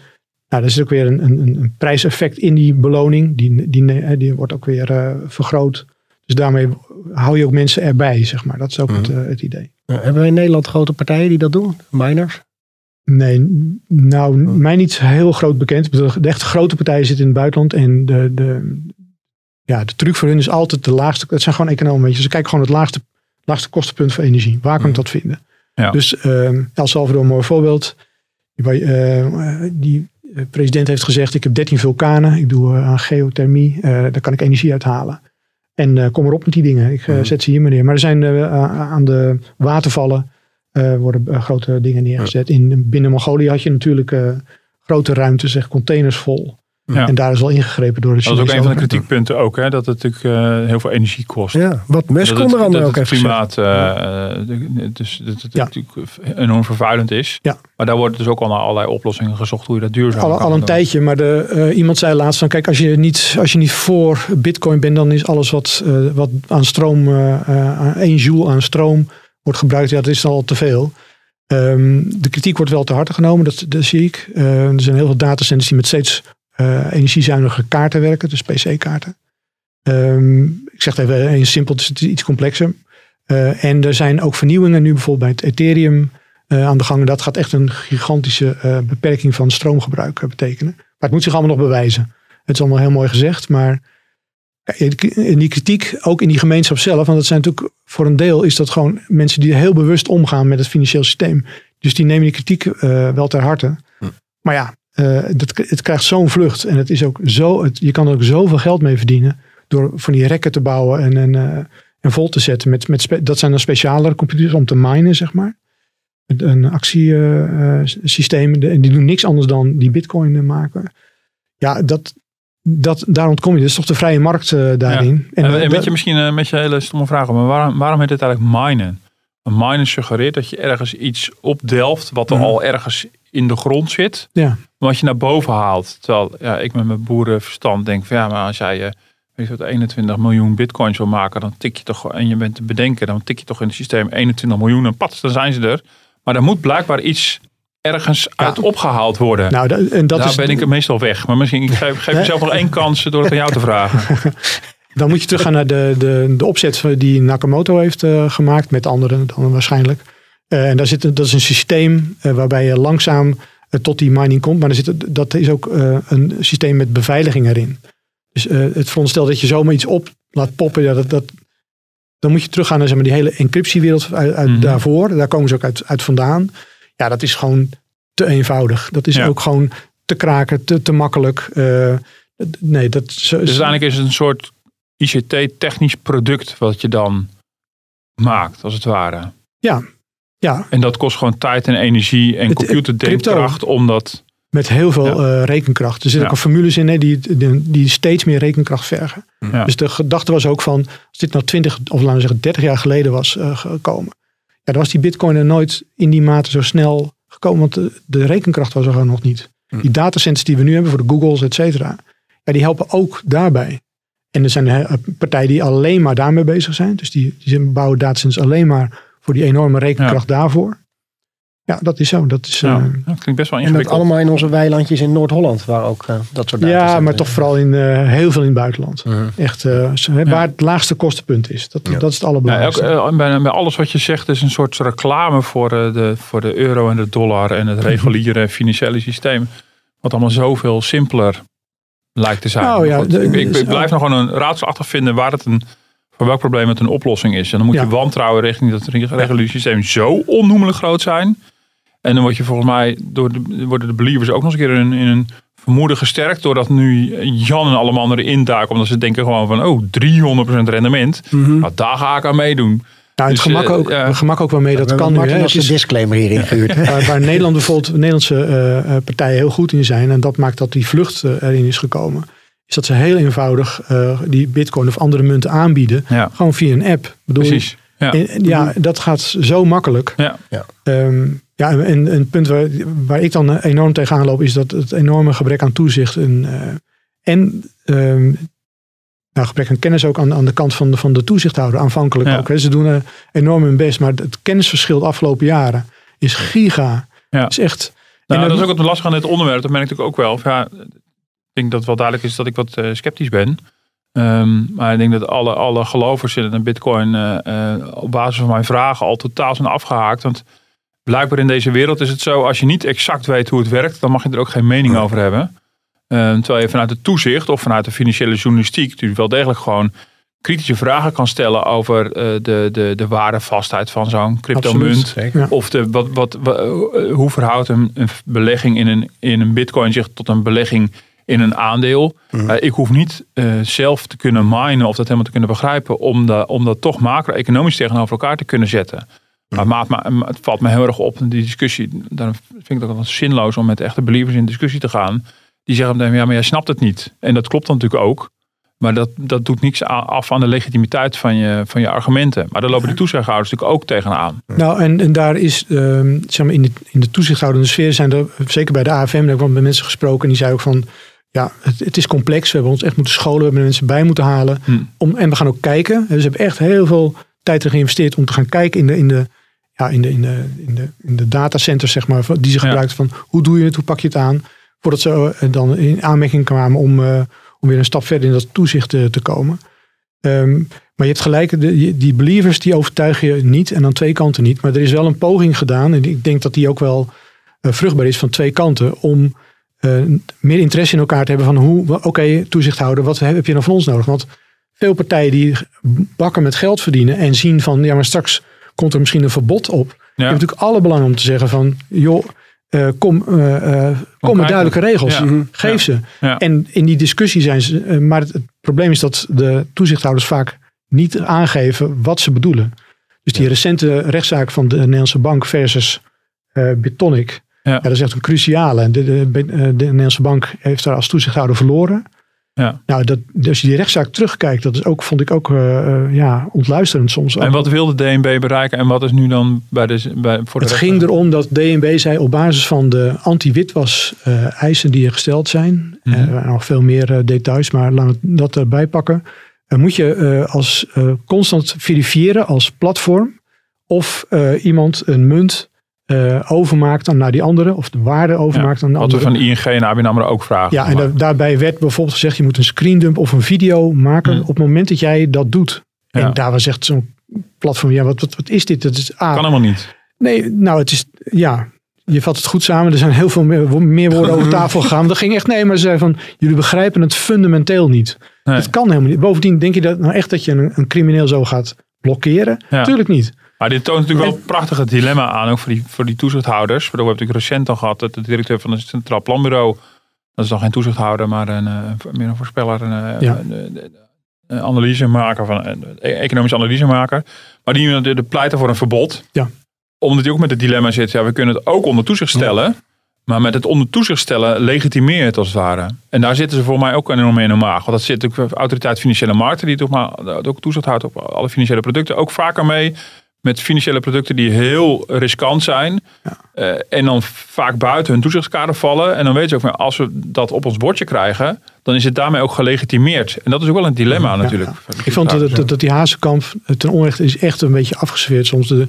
nou, er zit ook weer een, een, een prijseffect in die beloning. Die, die, die wordt ook weer vergroot. Dus daarmee hou je ook mensen erbij, zeg maar. Dat is ook mm. het, het, idee. hebben wij in Nederland grote partijen die dat doen? Miners? Nee, nou, mij niet heel groot bekend. De echte grote partijen zitten in het buitenland. En de, de, ja, de truc voor hun is altijd de laagste. Het zijn gewoon economen. Weet je. Ze kijken gewoon het laagste, laagste kostenpunt voor energie. Waar kan ik dat vinden? Ja. Dus uh, El Salvador, een mooi voorbeeld. Die, uh, die president heeft gezegd: Ik heb 13 vulkanen. Ik doe aan geothermie. daar kan ik energie uithalen. En kom erop met die dingen. Ik zet ze hier meneer. Maar er zijn aan de watervallen worden grote dingen neergezet. In, binnen Mongolië had je natuurlijk grote ruimtes, zeg, containers vol. Ja. En daar is wel ingegrepen door de Dat is ook een van de kritiekpunten ook, hè, dat het natuurlijk heel veel energie kost. Ja, wat Musk onder andere ook heeft klimaat, dus dat het ja. natuurlijk enorm vervuilend is. Ja. Maar daar wordt dus ook al naar allerlei oplossingen gezocht hoe je dat duurzaam al, kan al een doen. tijdje, maar de, iemand zei laatst van kijk, als je niet, als je niet voor bitcoin bent, dan is alles wat, wat aan stroom, aan 1 joule aan stroom wordt gebruikt, ja, dat is al te veel. Um, de kritiek wordt wel te harte genomen, dat, dat zie ik. Uh, er zijn heel veel datacenters die met steeds uh, energiezuinige kaarten werken, dus PC-kaarten. Um, ik zeg het even simpel, dus het is iets complexer. Uh, en er zijn ook vernieuwingen nu bijvoorbeeld bij het Ethereum aan de gang. Dat gaat echt een gigantische beperking van stroomgebruik betekenen. Maar het moet zich allemaal nog bewijzen. Het is allemaal heel mooi gezegd, maar in die kritiek, ook in die gemeenschap zelf, want dat zijn natuurlijk voor een deel is dat gewoon mensen die heel bewust omgaan met het financieel systeem. Dus die nemen die kritiek wel ter harte. Hm. Maar ja, uh, dat, het krijgt zo'n vlucht en het is ook zo, het, je kan er ook zoveel geld mee verdienen door van die rekken te bouwen en, en, uh, en vol te zetten. Met, met spe, dat zijn dan specialere computers om te minen, zeg maar. Een actiesysteem, en die doen niks anders dan die bitcoin maken. Ja, dat, dat, daar ontkom je. Dus toch de vrije markt daarin. Ja. En, en, en weet je misschien uh, met je hele stomme vragen, maar waarom, waarom heet het eigenlijk minen? Een minen suggereert dat je ergens iets opdelft wat er Ja. al ergens in de grond zit, Ja, wat je naar boven haalt. Terwijl ja, ik met mijn boerenverstand denk van ja, maar als jij eh, weet je wat, 21 miljoen bitcoins wil maken, dan tik je toch, en je bent te bedenken, dan tik je toch in het systeem 21 miljoen en pat, dan zijn ze er. Maar er moet blijkbaar iets ergens uit opgehaald worden. nou, da- en dat Daar is, ben ik meestal weg. Maar misschien ik geef, geef mezelf nog één kans door het aan jou te vragen. Dan moet je teruggaan naar de, de, de opzet die Nakamoto heeft uh, gemaakt, met anderen dan waarschijnlijk. Uh, en daar zit, dat is een systeem uh, waarbij je langzaam tot die mining komt. Maar er zit, dat is ook een systeem met beveiliging erin. Dus eh, het veronderstel dat je zomaar iets op laat poppen, ja, dat, dat, dan moet je teruggaan naar zeg maar, die hele encryptiewereld uit, uit Mhm. daarvoor. Daar komen ze ook uit, uit vandaan. Ja, dat is gewoon te eenvoudig. Dat is Ja. ook gewoon te kraken, te, te makkelijk. Eh, nee, dat Dus uiteindelijk is het een soort ICT-technisch product wat je dan maakt, als het ware. ja, En dat kost gewoon tijd en energie en computerdenkkracht om dat... met heel veel eh, rekenkracht. Er zitten Ja. ook formules in hè, die, die, die steeds meer rekenkracht vergen. Ja. Dus de gedachte was ook van, als dit nou 20 of laten we zeggen 30 jaar geleden was eh, gekomen. Ja, dan was die bitcoin er nooit in die mate zo snel gekomen. Want de, de rekenkracht was er gewoon nog niet. Die datacenters die we nu hebben voor de Googles, et cetera. Ja, die helpen ook daarbij. En er zijn eh, partijen die alleen maar daarmee bezig zijn. Dus die, die bouwen datacenters alleen maar voor die enorme rekenkracht daarvoor. Ja, dat is zo. Dat is, Ja, eh, dat klinkt best wel En dat ingewikkeld. allemaal in onze weilandjes in Noord-Holland, waar ook eh, dat soort ja, data maar toch vooral in, eh, heel veel in het buitenland. Mhm. Echt eh, waar het laagste kostenpunt is. Dat, Ja. dat is het Ja, allerbelangrijkste. elk- bij, bij alles wat je zegt is een soort reclame voor, eh, de, voor de euro en de dollar en het reguliere financiële systeem. Wat allemaal zoveel simpeler lijkt te zijn. Nou ja, de- ik, ik, blijf nog gewoon een raadselachtig vinden waar het een, voor welk probleem het een oplossing is. En dan moet Ja. je wantrouwen richting dat reguliere systeem zo onnoemelijk groot zijn. En dan word je volgens mij, door de, worden de believers ook nog eens een keer in, in een vermoeden gesterkt. Doordat nu Jan en alle mannen erin duiken. Omdat ze denken gewoon van, oh, 300% rendement. Mhm. Nou, daar ga ik aan meedoen. Nou, het Dus, gemak, ook, gemak ook wel mee, dat kan nu. Martin Hè. als is, disclaimer hier ingehuurd. waar, waar Nederland bijvoorbeeld, Nederlandse eh, eh, partijen heel goed in zijn. En dat maakt dat die vlucht erin is gekomen. Is dat ze heel eenvoudig eh, die bitcoin of andere munten aanbieden. Ja, Gewoon via een app. Bedoel, precies. Ja. En- en ja, dat gaat zo makkelijk. Ja. Ehm, ja, en en een punt waar, waar ik dan enorm tegenaan loop, is dat het enorme gebrek aan toezicht en, eh, en ehm, nou, gebrek aan kennis ook aan, aan de kant van de, van de toezichthouder, aanvankelijk Ja. ook. Hè. Ze doen eh, enorm hun best, maar het kennisverschil de afgelopen jaren is giga. Ja. Is echt. Nou, en dat is ook het lastige aan dit onderwerp. Dat merk ik natuurlijk ook wel. Of Ja, denk dat het wel duidelijk is dat ik wat eh, sceptisch ben. Ehm, maar ik denk dat alle, alle gelovers in een bitcoin eh, eh, op basis van mijn vragen al totaal zijn afgehaakt. Want blijkbaar in deze wereld is het zo, als je niet exact weet hoe het werkt, dan mag je er ook geen mening over hebben. Ehm, terwijl je vanuit het toezicht of vanuit de financiële journalistiek natuurlijk wel degelijk gewoon kritische vragen kan stellen over de, de, de waardevastheid van zo'n cryptomunt. Ja. Of de, wat, wat, wa- eh, hoe verhoudt een, een belegging in een, in een bitcoin zich tot een belegging in een aandeel? Mhm. Eh, ik hoef niet eh, zelf te kunnen minen of dat helemaal te kunnen begrijpen. Om, da, om dat toch macro-economisch tegenover elkaar te kunnen zetten. Maar, maat, maar het valt me heel erg op, die discussie. Daarom vind ik het ook wel zinloos om met echte believers in discussie te gaan. Die zeggen ja, maar jij snapt het niet. En dat klopt dan natuurlijk ook. Maar dat, dat doet niks af aan de legitimiteit van je, van je argumenten. Maar daar lopen de toezichthouders natuurlijk ook tegenaan. Nou, en, en daar is, ehm, zeg maar, in de, in de toezichthoudende sfeer zijn er, zeker bij de AFM, daar heb ik wel met mensen gesproken. En die zei ook van, ja, het, het is complex. We hebben ons echt moeten scholen. We hebben mensen bij moeten halen. Hm. Om, en we gaan ook kijken. Dus we hebben echt heel veel tijd erin geïnvesteerd om te gaan kijken in de, in de, ja, in de, in de, in de, in de datacenters, zeg maar, die ze Ja. gebruiken. Van hoe doe je het, hoe pak je het aan? Voordat ze eh, dan in aanmerking kwamen om, eh, om weer een stap verder in dat toezicht eh, te komen. Ehm, maar je hebt gelijk, de, die believers die overtuigen je niet en aan twee kanten niet. Maar er is wel een poging gedaan en ik denk dat die ook wel vruchtbaar is van twee kanten. Om meer interesse in elkaar te hebben van hoe, oké toezichthouder, wat heb je nou van ons nodig? Want veel partijen die bakken met geld verdienen en zien van ja maar straks komt er misschien een verbod op. Je Ja. hebt natuurlijk alle belang om te zeggen van joh, eh, kom, eh, eh, kom met duidelijke regels. Ja. Mhm. Geef Ja. ze. Ja. En in die discussie zijn ze. eh, Maar het, het probleem is dat de toezichthouders vaak niet aangeven wat ze bedoelen. Dus die recente rechtszaak van de Nederlandse bank versus eh Bitonic. Ja. Ja. dat is echt een cruciale. De, de, de, de Nederlandse bank heeft daar als toezichthouder verloren. Ja. Nou, dat, als je die rechtszaak terugkijkt, dat is ook, vond ik ook eh, eh, ja, ontluisterend soms. En wat wil de DNB bereiken en wat is nu dan bij de, bij, voor de Het ging erom dat DNB zei op basis van de anti-witwas eh, eisen die er gesteld zijn. Eh, waren nog veel meer eh, details, maar laten we dat erbij pakken. Eh, moet je eh, als eh, constant verifiëren als platform of eh, iemand een munt eh, overmaakt aan, naar die andere. Of de waarde overmaakt aan de Wat we andere. van ING en ABN AMRO ook vragen. Ja, en da- daarbij werd bijvoorbeeld gezegd, je moet een screendump of een video maken Mhm. op het moment dat jij dat doet. Ja. En daar was echt zo'n platform, ja, wat, wat, wat is dit? Dat is A, kan helemaal niet. Nee, nou, het is, ja, je vat het goed samen. Er zijn heel veel meer, meer woorden over tafel gegaan. Dat ging echt, nee, maar ze zei van, jullie begrijpen het fundamenteel niet. Nee. Het kan helemaal niet. Bovendien, denk je dat nou echt dat je een, een crimineel zo gaat blokkeren? Ja. Tuurlijk niet. Maar dit toont natuurlijk wel een prachtige dilemma aan, ook voor die, voor die toezichthouders. We hebben natuurlijk recent al gehad dat de directeur van het Centraal Planbureau, dat is dan geen toezichthouder, maar een, eh, meer een voorspeller, een, eh, Ja. een, een, analysemaker, van, een economisch analysemaker. Maar die de, de pleiten voor een verbod. Ja. Omdat hij ook met het dilemma zit, ja, we kunnen het ook onder toezicht stellen. Maar met het onder toezicht stellen legitimeer je het als het ware. En daar zitten ze voor mij ook enorm mee in de maag. Want dat zit natuurlijk de autoriteit financiële markten, die toch maar ook toezicht houdt op alle financiële producten. Ook vaker mee met financiële producten die heel riskant zijn. Eh, en dan vaak buiten hun toezichtskader vallen. En dan weten ze ook van als we dat op ons bordje krijgen, dan is het daarmee ook gelegitimeerd. En dat is ook wel een dilemma natuurlijk. Ik vond dat, dat, dat die Hazenkamp eh, ten onrechte is echt een beetje afgesfeerd. Soms de,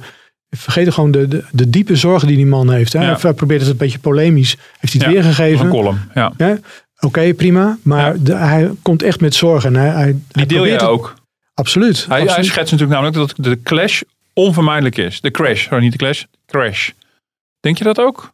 vergeet gewoon de, de, de diepe zorgen die die man heeft. Hè? Ja. Hij probeert het een beetje polemisch. Heeft hij het Ja, weergegeven? Een column, ja. Ja, Oké, prima. Maar Ja. de- hij komt echt met zorgen. En hij, hij, Die hij deel probeert je het- ook. Absoluut. Hij, hij absoluut. schetst natuurlijk namelijk dat de clash onvermijdelijk is. De crash, sorry, niet de clash, crash. Denk je dat ook?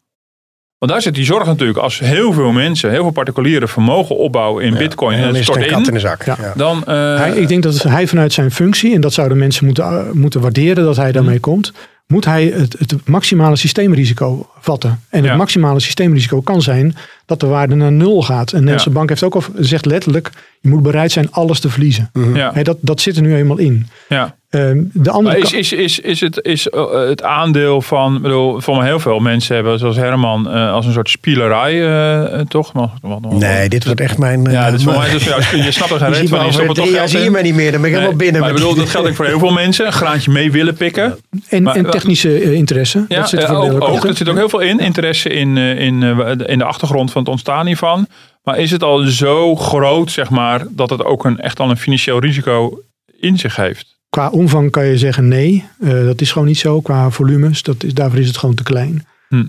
Want daar zit die zorg natuurlijk. Als heel veel mensen, heel veel particulieren vermogen opbouwen in bitcoin En dan het is het stort een kat in in, de zak. Ja. Ja. dan... eh, Hij, ik denk dat hij vanuit zijn functie, en dat zouden mensen moeten, uh, moeten waarderen dat hij Mhm. daarmee komt, moet hij het, het maximale systeemrisico vatten. En Ja. het maximale systeemrisico kan zijn dat de waarde naar nul gaat. En de Nederlandse bank heeft ook al zegt letterlijk, je moet bereid zijn alles te verliezen. ja, Hè, dat, dat zit er nu eenmaal in. ja. Ehm, de andere Maar is, is, is, is, het, is eh, het aandeel van, ik bedoel, voor mij heel veel mensen hebben, zoals Herman, eh, als een soort spielerij, eh, toch? Mag- mag- mag- Nee, dit wordt echt mijn... Ja, dit is voor mij, dus, ja, je snapt er geen Je reet van, je toch geld zie je mij niet meer. Dan ben ik helemaal binnen. Maar ik bedoel, dat geldt ook voor heel veel mensen. Een graantje mee willen pikken. en, maar- en technische interesse. Ja, dat zit er ook, ook er zit ook heel veel in. Interesse in, eh, in, eh, in de achtergrond van het ontstaan hiervan. Maar is het al zo groot, zeg maar, dat het ook een, echt al een financieel risico in zich heeft? Qua omvang kan je zeggen nee. Eh, dat is gewoon niet zo. Qua volumes, dat is, daarvoor is het gewoon te klein. Hm.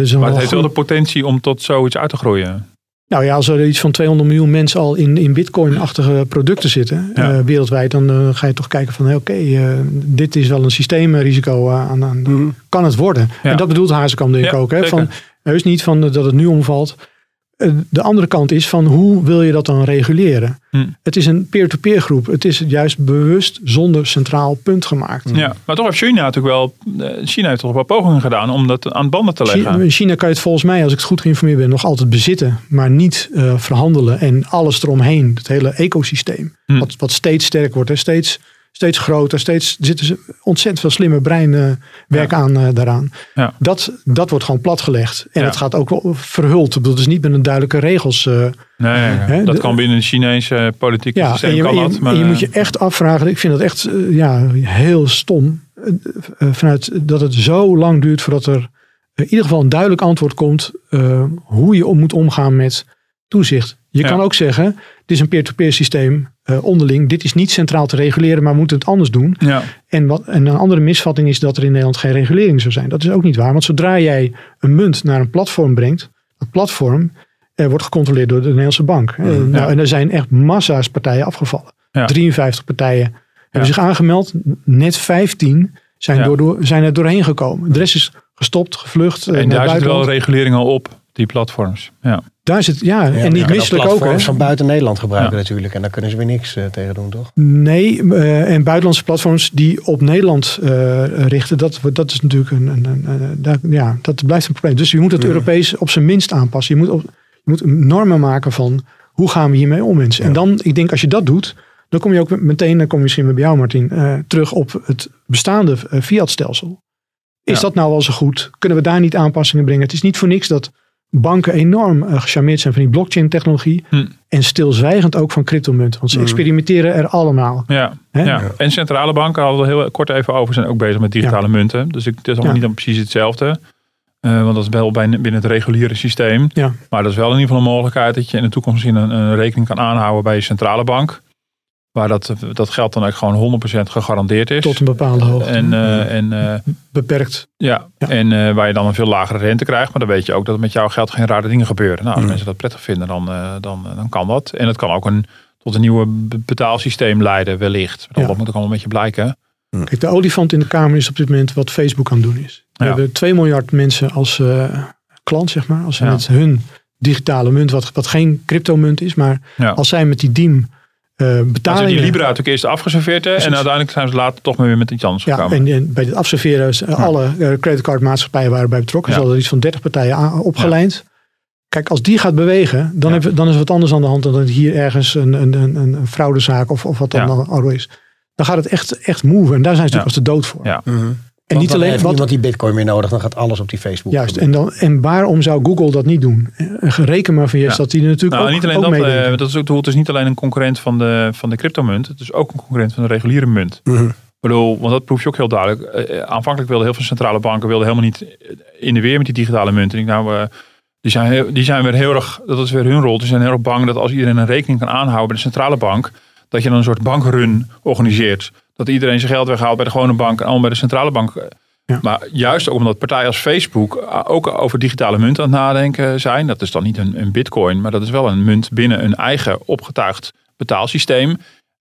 Is Maar het heeft wel de potentie om tot zoiets uit te groeien. Nou ja, als er iets van 200 miljoen mensen al in, in bitcoin-achtige producten zitten Ja. eh, wereldwijd, dan ga je toch kijken van oké, eh, dit is wel een systeemrisico aan. aan Mhm. Kan het worden? Ja. En dat bedoelt Hazekamp denk ik Ja, ook. Hè? Van, heus niet van dat het nu omvalt. Eh, De andere kant is van hoe wil je dat dan reguleren? Hm. Het is een peer-to-peer groep. Het is juist bewust zonder centraal punt gemaakt. Ja, maar toch heeft China natuurlijk wel, eh, China heeft toch wel pogingen gedaan om dat aan banden te leggen. China, in China kan je het volgens mij, als ik het goed geïnformeerd ben, nog altijd bezitten, maar niet eh, verhandelen. En alles eromheen, het hele ecosysteem, Hm. wat, wat steeds sterker wordt, hè, steeds, steeds groter, steeds zitten ze ontzettend veel slimme breinwerk aan eh, daaraan. Ja. Dat, dat wordt gewoon platgelegd. En Ja. het gaat ook wel verhuld. Het is niet met een duidelijke regels. eh, Nee, Hè, dat de- kan binnen het Chinese politieke ja, systeem en je, kan je- dat. Maar, je eh, moet je echt afvragen. Ik vind dat echt eh, ja, heel stom. eh, eh, vanuit dat het zo lang duurt voordat er in ieder geval een duidelijk antwoord komt. eh, hoe je om moet omgaan met toezicht. Je kan ook zeggen, het is een peer-to-peer systeem eh, onderling. Dit is niet centraal te reguleren, maar we moeten het anders doen. ja, En, wat, en een andere misvatting is dat er in Nederland geen regulering zou zijn. Dat is ook niet waar. Want zodra jij een munt naar een platform brengt, dat platform eh, wordt gecontroleerd door de Nederlandse bank. Eh, nou, en er zijn echt massa's partijen afgevallen. Ja. 53 partijen hebben zich aangemeld. Net 15 zijn, door, door, zijn er doorheen gekomen. De rest is gestopt, gevlucht. en daar zit wel regulering al op, die platforms. Ja. Daar zit, ja, Ja, en niet misselijk ook. platforms Hè? van buiten Nederland gebruiken Ja. natuurlijk. En daar kunnen ze weer niks eh, tegen doen, toch? Nee, eh, en buitenlandse platforms die op Nederland eh, richten, dat, dat is natuurlijk een, een, een, een- daar- ja, dat blijft een probleem. Dus je moet het Europees op zijn minst aanpassen. Je moet, op, je moet normen maken van hoe gaan we hiermee om mensen. En dan, ik denk als je dat doet, dan kom je ook meteen, dan kom je misschien bij jou Martin, eh, terug op het bestaande fiat-stelsel. Is Ja. dat nou wel zo goed? Kunnen we daar niet aanpassingen brengen? Het is niet voor niks dat banken enorm eh, gecharmeerd zijn van die blockchain technologie. Hm. En stilzwijgend ook van cryptomunten. Want ze experimenteren er allemaal. Ja, ja. En centrale banken hadden we heel kort even over, zijn ook bezig met digitale munten. Dus ik, het is allemaal Ja. niet dan precies hetzelfde. Eh, want dat is wel bij, binnen het reguliere systeem. Ja. Maar dat is wel in ieder geval een mogelijkheid dat je in de toekomst misschien een, een rekening kan aanhouden bij je centrale bank. Waar dat, dat geld dan ook gewoon 100% gegarandeerd is. Tot een bepaalde hoogte. en, eh, en, eh, Beperkt. ja. Ja. en eh, waar je dan een veel lagere rente krijgt. Maar dan weet je ook dat er met jouw geld geen rare dingen gebeuren. Nou, als Mm. mensen dat prettig vinden, dan, eh, dan, dan kan dat. En het kan ook een, tot een nieuwe be- betaalsysteem leiden wellicht. Ja. Dat moet ook allemaal een beetje blijken. Kijk, de olifant in de kamer is op dit moment wat Facebook aan het doen is. We Ja. hebben 2 miljard mensen als eh, klant, zeg maar. Als ze Ja. met hun digitale munt, wat, wat geen cryptomunt is, maar Ja. als zij met die diem eh Nou, ze betalingen... die Libra natuurlijk eerst afgeserveerd hè, en uiteindelijk zijn ze later toch maar weer met iets anders Ja, gekomen. en, en bij het afserveren, is, eh, alle eh, creditcardmaatschappijen waren bij betrokken. Ja. Ze hadden iets van 30 partijen aan- opgelijnd. Kijk, als die gaat bewegen, dan, dan is er wat anders aan de hand dan dat hier ergens een, een, een, een fraudezaak of, of wat dan ook is. Dan gaat het echt, echt move. En daar zijn ze natuurlijk als de dood voor. Ja. En niet alleen heeft wat, niemand die bitcoin meer nodig, dan gaat alles op die Facebook. Juist, en, dan, en waarom zou Google dat niet doen? Eh, Reken maar van Ja. dat die er natuurlijk Nou, ook, niet alleen ook dat, eh, dat is ook, het is niet alleen een concurrent van de, van de cryptomunt, het is ook een concurrent van de reguliere munt. Mhm. Ik bedoel, want dat proef je ook heel duidelijk. Eh, aanvankelijk wilden heel veel centrale banken wilden helemaal niet in de weer met die digitale munt. En ik nou, eh, die, zijn heel, die zijn weer heel erg, dat is weer hun rol. Die zijn heel erg bang dat als iedereen een rekening kan aanhouden bij de centrale bank, dat je dan een soort bankrun organiseert. Dat iedereen zijn geld weghaalt bij de gewone bank en allemaal bij de centrale bank. Ja. Maar juist ook omdat partijen als Facebook eh, ook over digitale munt aan het nadenken zijn. Dat is dan niet een, een bitcoin, maar dat is wel een munt binnen een eigen opgetuigd betaalsysteem.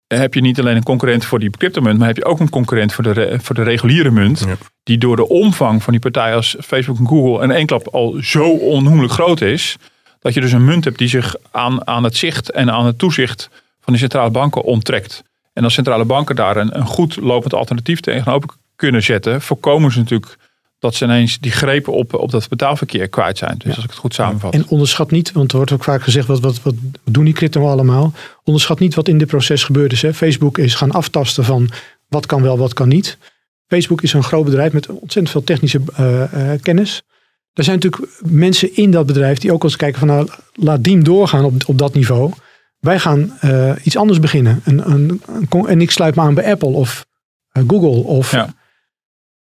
Heb je niet alleen een concurrent voor die cryptomunt, maar heb je ook een concurrent voor de, voor de reguliere munt. Ja. Die door de omvang van die partijen als Facebook en Google in één klap al zo onnoemelijk groot is. Dat je dus een munt hebt die zich aan, aan het zicht en aan het toezicht van de centrale banken onttrekt. En als centrale banken daar een, een goed lopend alternatief tegenover kunnen zetten, voorkomen ze natuurlijk dat ze ineens die grepen op, op dat betaalverkeer kwijt zijn. Dus als ik het goed samenvat. En onderschat niet, want er wordt ook vaak gezegd, wat, wat, wat doen die crypto allemaal? Onderschat niet wat in dit proces gebeurd is. Hè. Facebook is gaan aftasten van wat kan wel, wat kan niet. Facebook is een groot bedrijf met ontzettend veel technische eh, eh, kennis. Er zijn natuurlijk mensen in dat bedrijf die ook eens kijken van nou, laat Diem doorgaan op, op dat niveau. Wij gaan eh, iets anders beginnen. Een, een, een en ik sluit me aan bij Apple of eh, Google. Of, Ja.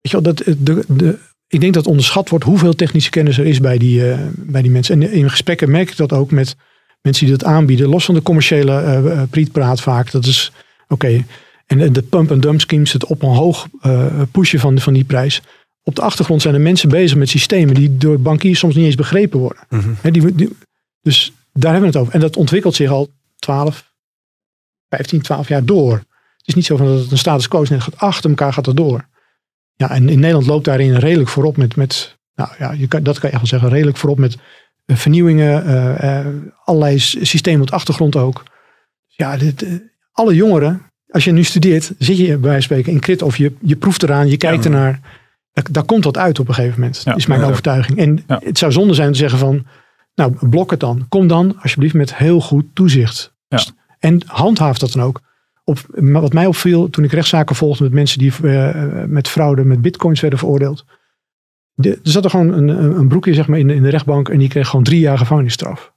weet je wel, dat, de, de, ik denk dat onderschat wordt hoeveel technische kennis er is bij die, eh, bij die mensen. En in gesprekken merk ik dat ook met mensen die dat aanbieden. Los van de commerciële eh eh, prietpraat vaak. Dat is oké. En eh, de pump and dump schemes, het op een hoog eh, pushen van, van die prijs. Op de achtergrond zijn er mensen bezig met systemen die door bankiers soms niet eens begrepen worden. Hè, die, die- dus daar hebben we het over. En dat ontwikkelt zich al 12, 15, 12 jaar door. Het is niet zo van dat het een status quo is. Nee, het gaat achter elkaar gaat het door. Ja, en in Nederland loopt daarin redelijk voorop met, met nou ja, je kan, dat kan je echt wel zeggen, redelijk voorop met eh, vernieuwingen, eh, allerlei systemen op de achtergrond ook. Ja, dit, alle jongeren, als je nu studeert, zit je bij wijze van spreken in crit of je, je proeft eraan, je kijkt Ja. ernaar. Daar, daar komt wat uit op een gegeven moment, Ja. is mijn Ja. overtuiging. En het zou zonde zijn te zeggen van, nou blok het dan. Kom dan alsjeblieft met heel goed toezicht. Ja. En handhaaf dat dan ook. Op, maar wat mij opviel toen ik rechtszaken volgde met mensen die eh, met fraude met bitcoins werden veroordeeld. De, er zat er gewoon een, een broekje zeg maar, in, de, in de rechtbank en die kreeg gewoon drie jaar gevangenisstraf.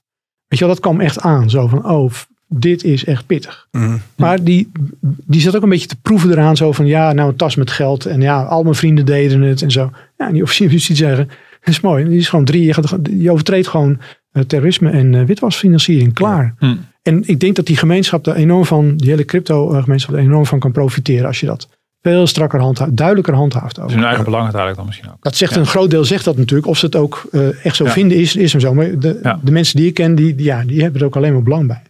Weet je wel, dat kwam echt aan. Zo van, oh, dit is echt pittig. Mhm. Maar die, die zat ook een beetje te proeven eraan. Zo van, ja, nou een tas met geld. En ja, al mijn vrienden deden het en zo. Ja, en die officier van justitie zeggen, is mooi. Die is gewoon drie jaar, die overtreedt gewoon eh, terrorisme en eh, witwasfinanciering. Klaar. Hm. En ik denk dat die gemeenschap er enorm van, die hele crypto-gemeenschap er enorm van kan profiteren als je dat veel strakker handhaaft, duidelijker handhaaft. Ook. Dus hun eigen belang uiteindelijk dan misschien ook. Dat zegt Ja. een groot deel zegt dat natuurlijk. Of ze het ook eh, echt zo Ja. vinden is, is hem zo. Maar de, Ja. de mensen die ik ken, die, die- ja, die hebben er ook alleen maar belang bij.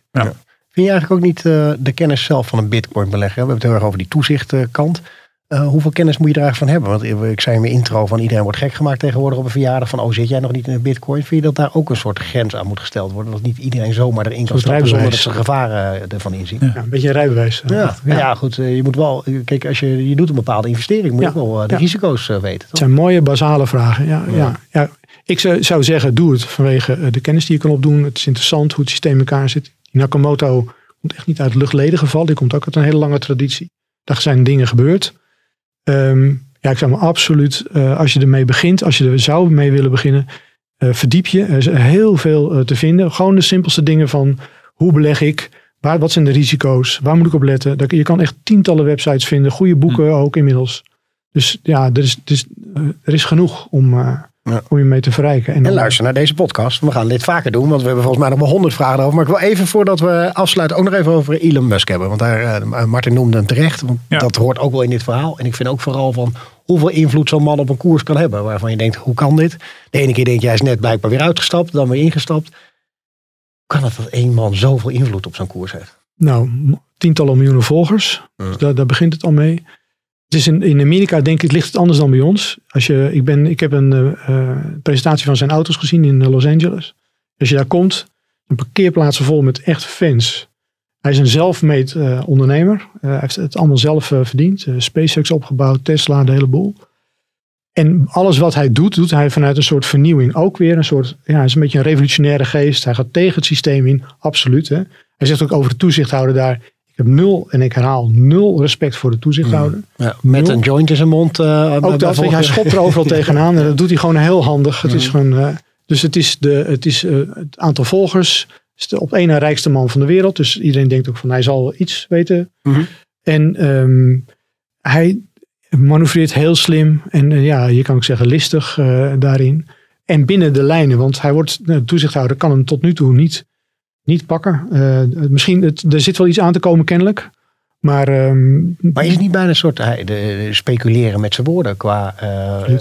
Vind je eigenlijk ook niet eh, de kennis zelf van een bitcoin belegger? We hebben het heel erg over die toezichtkant. Eh hoeveel kennis moet je eigenlijk van hebben? Want ik zei in mijn intro van iedereen wordt gek gemaakt tegenwoordig op een verjaardag. Van oh zit jij nog niet in een bitcoin? Vind je dat daar ook een soort grens aan moet gesteld worden? Dat niet iedereen zomaar erin kan stappen zonder dat ze gevaren eh, ervan inzien? Ja. Een beetje een rijbewijs. eh, Ja, ja. goed. Je moet wel, kijk, als je, je doet een bepaalde investering, moet je wel de Ja. risico's weten. Het Toch? zijn mooie basale vragen. Ja, ja. Ja, Ik zou, zeggen, doe het vanwege de kennis die je kan opdoen. Het is interessant hoe het systeem in elkaar zit. Die Nakamoto komt echt niet uit het luchtledige geval. Die komt ook uit een hele lange traditie. Daar zijn dingen gebeurd. Ehm, ja, ik zou me absoluut, eh, als je ermee begint, als je er zou mee willen beginnen, eh, verdiep je. Er is heel veel eh, te vinden. Gewoon de simpelste dingen van hoe beleg ik? Waar, wat zijn de risico's? Waar moet ik op letten? Daar- Je kan echt tientallen websites vinden. Goede boeken ook inmiddels. Dus ja, er is, er is, er is genoeg om, Ja. om je mee te verrijken. En dan- luister naar deze podcast. We gaan dit vaker doen, want we hebben volgens mij nog wel honderd vragen over. Maar ik wil even voordat we afsluiten ook nog even over Elon Musk hebben. Want daar, eh, Martin noemde hem terecht. Want Ja. dat hoort ook wel in dit verhaal. En ik vind ook vooral van hoeveel invloed zo'n man op een koers kan hebben. Waarvan je denkt, hoe kan dit? De ene keer denk je, hij is net blijkbaar weer uitgestapt, dan weer ingestapt. Hoe kan het dat één man zoveel invloed op zo'n koers heeft? Nou, tientallen miljoenen volgers. Ja. Dus daar, daar begint het al mee. Is in, in Amerika denk ik ligt het anders dan bij ons. Als je, ik, ben, ik heb een uh, presentatie van zijn auto's gezien in Los Angeles. Als je daar komt, een parkeerplaatsen vol met echt fans. Hij is een zelfmeet ondernemer. hij heeft het allemaal zelf verdiend. SpaceX opgebouwd, Tesla, de hele boel. En alles wat hij doet, doet hij vanuit een soort vernieuwing. Ook weer een soort, ja, hij is een beetje een revolutionaire geest. Hij gaat tegen het systeem in, absoluut. Hè. Hij zegt ook over de toezichthouder daar. Ik heb nul, en ik herhaal, nul respect voor de toezichthouder. Mm. Ja, met een joint in zijn mond. Uh, ook dat, hij schopt er overal tegenaan. En dat doet hij gewoon heel handig. Het is gewoon, uh, dus het is, de, het, is uh, het aantal volgers. is de op één na rijkste man van de wereld. Dus iedereen denkt ook van hij zal iets weten. Mm -hmm. En um, hij manoeuvreert heel slim. En ja, je kan ook zeggen listig daarin. En binnen de lijnen. Want hij wordt, de toezichthouder kan hem tot nu toe niet niet pakken. Uh, misschien, het, er zit wel iets aan te komen kennelijk. Maar, um, maar is het niet bijna een soort de, de speculeren met zijn woorden qua... Uh,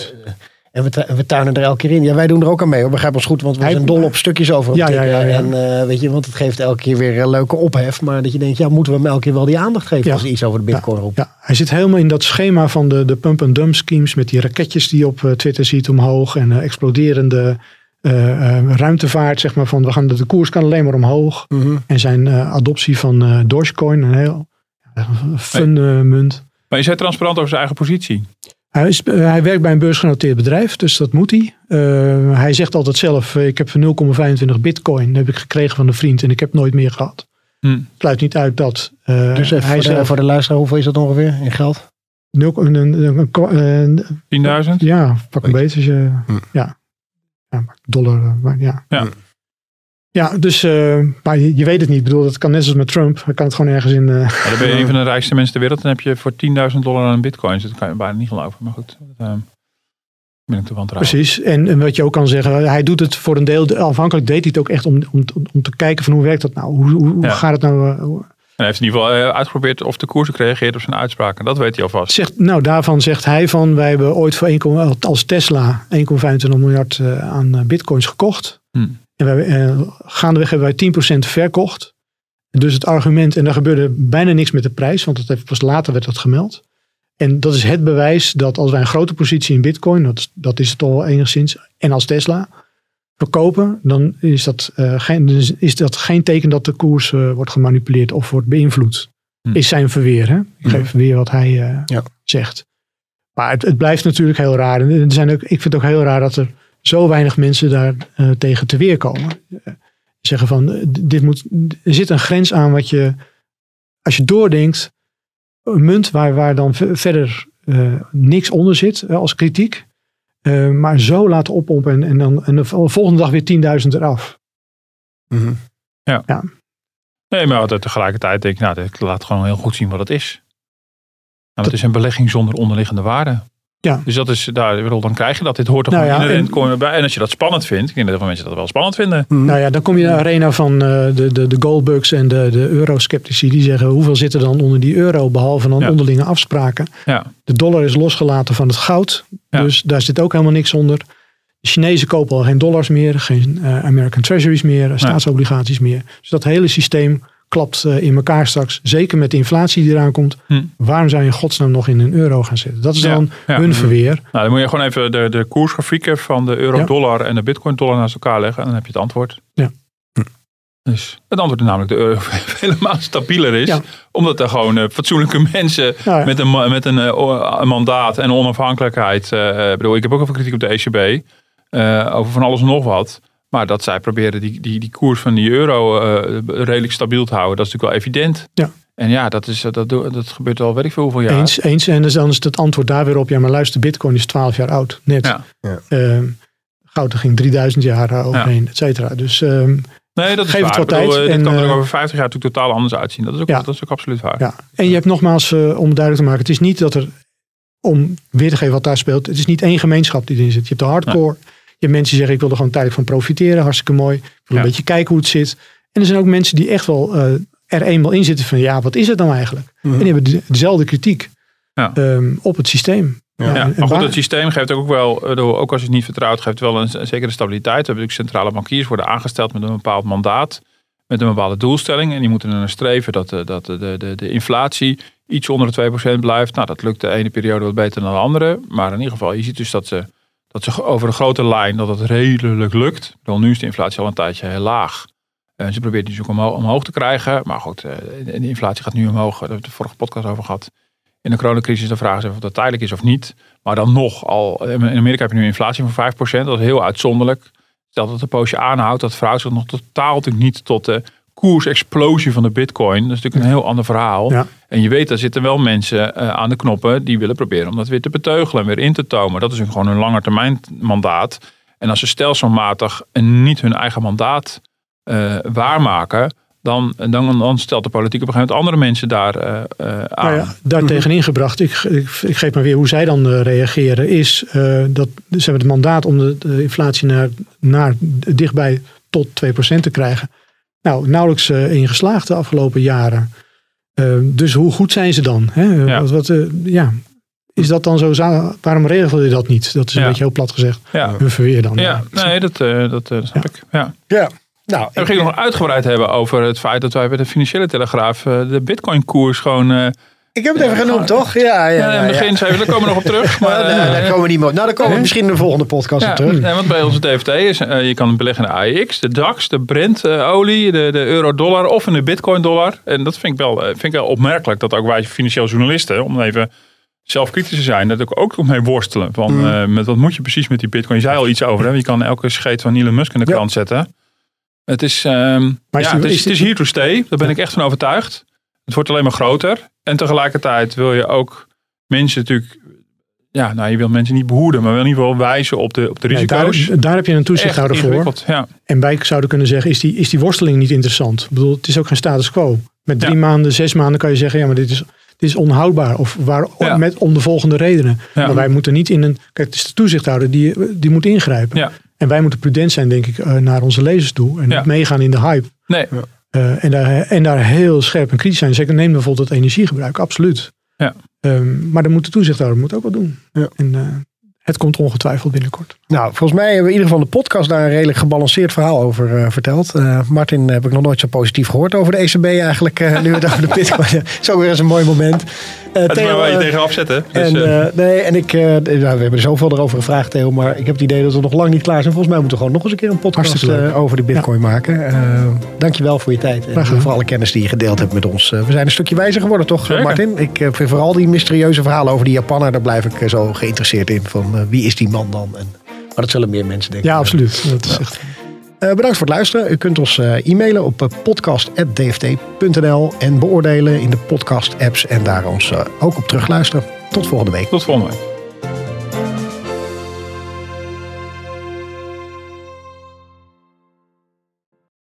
en we, we tuinen er elke keer in. Ja, wij doen er ook aan mee. Hoor. Begrijp ons goed, want we hij, zijn dol op stukjes over. Ja, ja, ja, ja, En uh, weet je, want het geeft elke keer weer een leuke ophef. Maar dat je denkt, ja, moeten we hem elke keer wel die aandacht geven als hij iets over de bitcoin roept. Ja, hij zit helemaal in dat schema van de, de pump-and-dump schemes met die raketjes die je op Twitter ziet omhoog en exploderende uh, ruimtevaart, zeg maar, van we gaan, de koers kan alleen maar omhoog. Mm -hmm. En zijn uh, adoptie van Dogecoin, een heel fun munt. Maar is hij transparant over zijn eigen positie? Hij, is, hij werkt bij een beursgenoteerd bedrijf, dus dat moet hij. hij zegt altijd zelf, ik heb 0,25 bitcoin, dat heb ik gekregen van een vriend en ik heb nooit meer gehad. Hm. Sluit niet uit dat. dus even hij voor, zelf, de, voor de luisteraar, hoeveel is dat ongeveer in geld? 10.000? Ja, pak een beetje. Als je, hm. Ja, ja, dollar, maar ja. Ja, ja dus, uh, maar je, je, weet het niet. Ik bedoel, dat kan net zoals met Trump. Hij kan het gewoon ergens in. Uh, ja, dan ben je een van de rijkste mensen ter wereld. Dan heb je voor 10.000 dollar aan bitcoins. Dat kan je bijna niet geloven. Maar goed, dat, uh, ben ik te wantrouwen. Precies. En, en, wat je ook kan zeggen, hij doet het voor een deel. Afhankelijk deed hij het ook echt om, om, om te kijken van hoe werkt dat nou? Hoe, hoe, hoe ja. gaat het nou? Hij heeft in ieder geval uitgeprobeerd of de koers reageert op zijn uitspraken. Dat weet hij alvast. Zegt, nou, daarvan zegt hij van, wij hebben ooit voor 1, als Tesla 1,25 miljard aan bitcoins gekocht. Hmm. En wij, uh, gaandeweg hebben wij 10% verkocht. Dus het argument, en daar gebeurde bijna niks met de prijs, want dat heeft pas later werd dat gemeld. En dat is het bewijs dat als wij een grote positie in bitcoin, dat, dat is het al enigszins, en als Tesla, verkopen, dan is dat, uh, geen, is dat geen teken dat de koers uh, wordt gemanipuleerd of wordt beïnvloed. Hm. Is zijn verweer. Hè? Ik geef weer wat hij uh, ja. zegt. Maar het, het, blijft natuurlijk heel raar. En er zijn ook, ik vind het ook heel raar dat er zo weinig mensen daar tegen te weer komen. zeggen van, dit moet, er zit een grens aan wat je, als je doordenkt, een munt waar, waar dan verder niks onder zit als kritiek. Uh, maar zo laten oppompen en, en dan en de volgende dag weer 10.000 eraf. Mm -hmm. ja. ja. Nee, maar tegelijkertijd denk ik, nou, dit laat gewoon heel goed zien wat het is. Nou, het is een belegging zonder onderliggende waarde. Ja. Dus dat is, daar, dan krijg je dat. Dit hoort toch nou gewoon ja, en, bij. En als je dat spannend vindt, ik denk dat veel mensen dat wel spannend vinden. Mm. Nou ja, dan kom je in de arena van uh, de, de, de goldbugs en de, de eurosceptici. Die zeggen, hoeveel zit er dan onder die euro, behalve dan Ja. onderlinge afspraken. Ja. De dollar is losgelaten van het goud. Dus daar zit ook helemaal niks onder. De Chinezen kopen al geen dollars meer, geen eh, American Treasuries meer, eh, staatsobligaties meer. Dus dat hele systeem klapt eh, in elkaar straks. Zeker met de inflatie die eraan komt. Hm. Waarom zou je in godsnaam nog in een euro gaan zitten? Dat is dan ja. hun verweer. Nou, dan moet je gewoon even de, de koersgrafieken van de euro-dollar en de bitcoin-dollar naast elkaar leggen. En dan heb je het antwoord. Ja. Dus het antwoord is namelijk de euro helemaal stabieler is. Ja. Omdat er gewoon eh, fatsoenlijke mensen ja. met, een, met een, eh, een mandaat en onafhankelijkheid. ik bedoel, ik heb ook even kritiek op de ECB. over van alles en nog wat. Maar dat zij proberen die, die, die koers van die euro eh, redelijk stabiel te houden. Dat is natuurlijk wel evident. Ja. En ja, dat, is, dat, dat gebeurt al weet ik veel hoeveel jaar. Eens, eens. En dus dan is het antwoord daar weer op. Ja, maar luister, bitcoin is 12 jaar oud. Net. Ja. Ja. Ehm, goud er ging 3000 jaar eh, overheen, et cetera. Dus ehm, Nee, dat is Geef het wat bedoel, tijd eh, dit en, kan er ook over 50 jaar natuurlijk totaal anders uitzien. Dat is ook, Ja. dat is ook absoluut waar. ja. En je hebt nogmaals, eh, om duidelijk te maken, het is niet dat er, om weer te geven wat daar speelt, het is niet één gemeenschap die erin zit. Je hebt de hardcore. Je hebt mensen die zeggen, ik wil er gewoon tijdelijk van profiteren. Hartstikke mooi. Ik wil Ja. een beetje kijken hoe het zit. En er zijn ook mensen die echt wel eh, er eenmaal in zitten van, ja, wat is het nou eigenlijk? Mhm. En die hebben de- dezelfde kritiek Ja. ehm, op het systeem. Ja. Maar goed, het systeem geeft ook wel, eh, ook als je het niet vertrouwt, geeft wel een, een zekere stabiliteit. We hebben natuurlijk centrale bankiers worden aangesteld met een bepaald mandaat, met een bepaalde doelstelling. En die moeten er naar streven dat, de, dat de, de, de, de inflatie iets onder de 2% blijft. Nou, dat lukt de ene periode wat beter dan de andere. Maar in ieder geval, je ziet dus dat ze, dat ze over de grote lijn dat het redelijk lukt. Dan nu is de inflatie al een tijdje heel laag. En ze probeert die ook omhoog, omhoog te krijgen. Maar goed, eh, de inflatie gaat nu omhoog. Daar hebben we de vorige podcast over gehad. In de coronacrisis de vraag is of dat tijdelijk is of niet. Maar dan nog, al, in Amerika heb je nu een inflatie van 5%. Dat is heel uitzonderlijk. Stel dat het een poosje aanhoudt, dat verhoudt zich nog totaal natuurlijk niet tot de koersexplosie van de bitcoin. Dat is natuurlijk een heel ander verhaal. Ja. En je weet, daar zitten wel mensen uh, aan de knoppen die willen proberen om dat weer te beteugelen en weer in te tomen. Dat is een, gewoon een langetermijn mandaat. En als ze stelselmatig en niet hun eigen mandaat uh, waarmaken, dan, dan, dan stelt de politiek op een gegeven moment andere mensen daar uh, aan. Nou ja, daar tegen ingebracht, ik, ik, ik, geef maar weer hoe zij dan reageren, is dat ze hebben het mandaat om de, de inflatie naar, naar dichtbij tot 2% te krijgen. Nou, nauwelijks uh, in geslaagd de afgelopen jaren. Uh, dus hoe goed zijn ze dan? Hè? Ja. Wat, wat, uh, ja. Is dat dan zo? Waarom regel je dat niet? Dat is een Ja. beetje heel plat gezegd. Ja. Hun verweer dan. Ja, nee, dat, eh, dat eh, snap ik. Ja. Ja. Nou, En we gingen nog uitgebreid hebben over het feit dat wij bij de Financiële Telegraaf eh, de Bitcoin-koers gewoon. Eh, ik heb het even genoemd, toch? Ja, ja, in het begin zeiden we, daar komen we nog op terug. Maar, eh, daar komen we niet meer. Nou, daar komen we misschien in de volgende podcast op terug. want bij onze DFT is, eh, je kan beleggen in de AEX, de DAX, de Brent-olie, de, de euro-dollar of in de Bitcoin-dollar. En dat vind ik, wel, eh, vind ik wel opmerkelijk dat ook wij financieel journalisten, om even zelfkritisch te zijn, dat ik ook mee worstelen. Van, Mm. eh, met wat moet je precies met die Bitcoin? Je zei al iets over, hè? je kan elke scheet van Elon Musk in de Ja. krant zetten. Het is, ehm, Maar ja, het, is, is het is die- here to stay, daar ben ik echt van overtuigd. Het wordt alleen maar groter. En tegelijkertijd wil je ook mensen natuurlijk, ja, nou je wil mensen niet behoeden, maar wel in ieder geval wijzen op de, op de risico's. daar, daar heb je een toezichthouder voor. Ja, En wij zouden kunnen zeggen, is die, is die worsteling niet interessant? Ik bedoel, het is ook geen status quo. Met drie Ja. maanden, zes maanden kan je zeggen, ja, maar dit is, dit is onhoudbaar. Of waar, Ja. met, om de volgende redenen. Ja. Maar wij moeten niet in een... Kijk, het is de toezichthouder die, die moet ingrijpen. Ja. En wij moeten prudent zijn, denk ik, eh, naar onze lezers toe. En Ja. niet meegaan in de hype. nee, Eh, en, daar, en daar heel scherp en kritisch zijn. Zeker neem bijvoorbeeld het energiegebruik, absoluut. Ja. Ehm, maar dan moet de toezichthouder moet ook wat doen. Ja. En eh, het komt ongetwijfeld binnenkort. Nou, volgens mij hebben we in ieder geval de podcast daar een redelijk gebalanceerd verhaal over eh, verteld. Eh, Martin heb ik nog nooit zo positief gehoord over de ECB eigenlijk. eh, nu we het over de bitcoin hebben. Zo weer eens een mooi moment. Eh, het is maar Theo, waar je eh, tegen afzetten. Dus, en, eh, eh, nee, en ik, eh, nou, we hebben er zoveel erover gevraagd, Theo. Maar ik heb het idee dat we nog lang niet klaar zijn. Volgens mij moeten we gewoon nog eens een keer een podcast eh, over de bitcoin maken. Eh dankjewel voor je tijd. En voor alle kennis die je gedeeld hebt met ons. Eh, we zijn een stukje wijzer geworden, toch Zeker. Martin? Ik eh, vind vooral die mysterieuze verhalen over die Japaner. Daar blijf ik eh, zo geïnteresseerd in. Van eh, wie is die man dan? En, maar dat zullen meer mensen denken. Ja, absoluut. Dat is echt... Eh, bedankt voor het luisteren. U kunt ons eh, e-mailen op podcast.dft.nl en beoordelen in de podcast apps en daar ons eh, ook op terugluisteren. Tot volgende week. tot volgende week.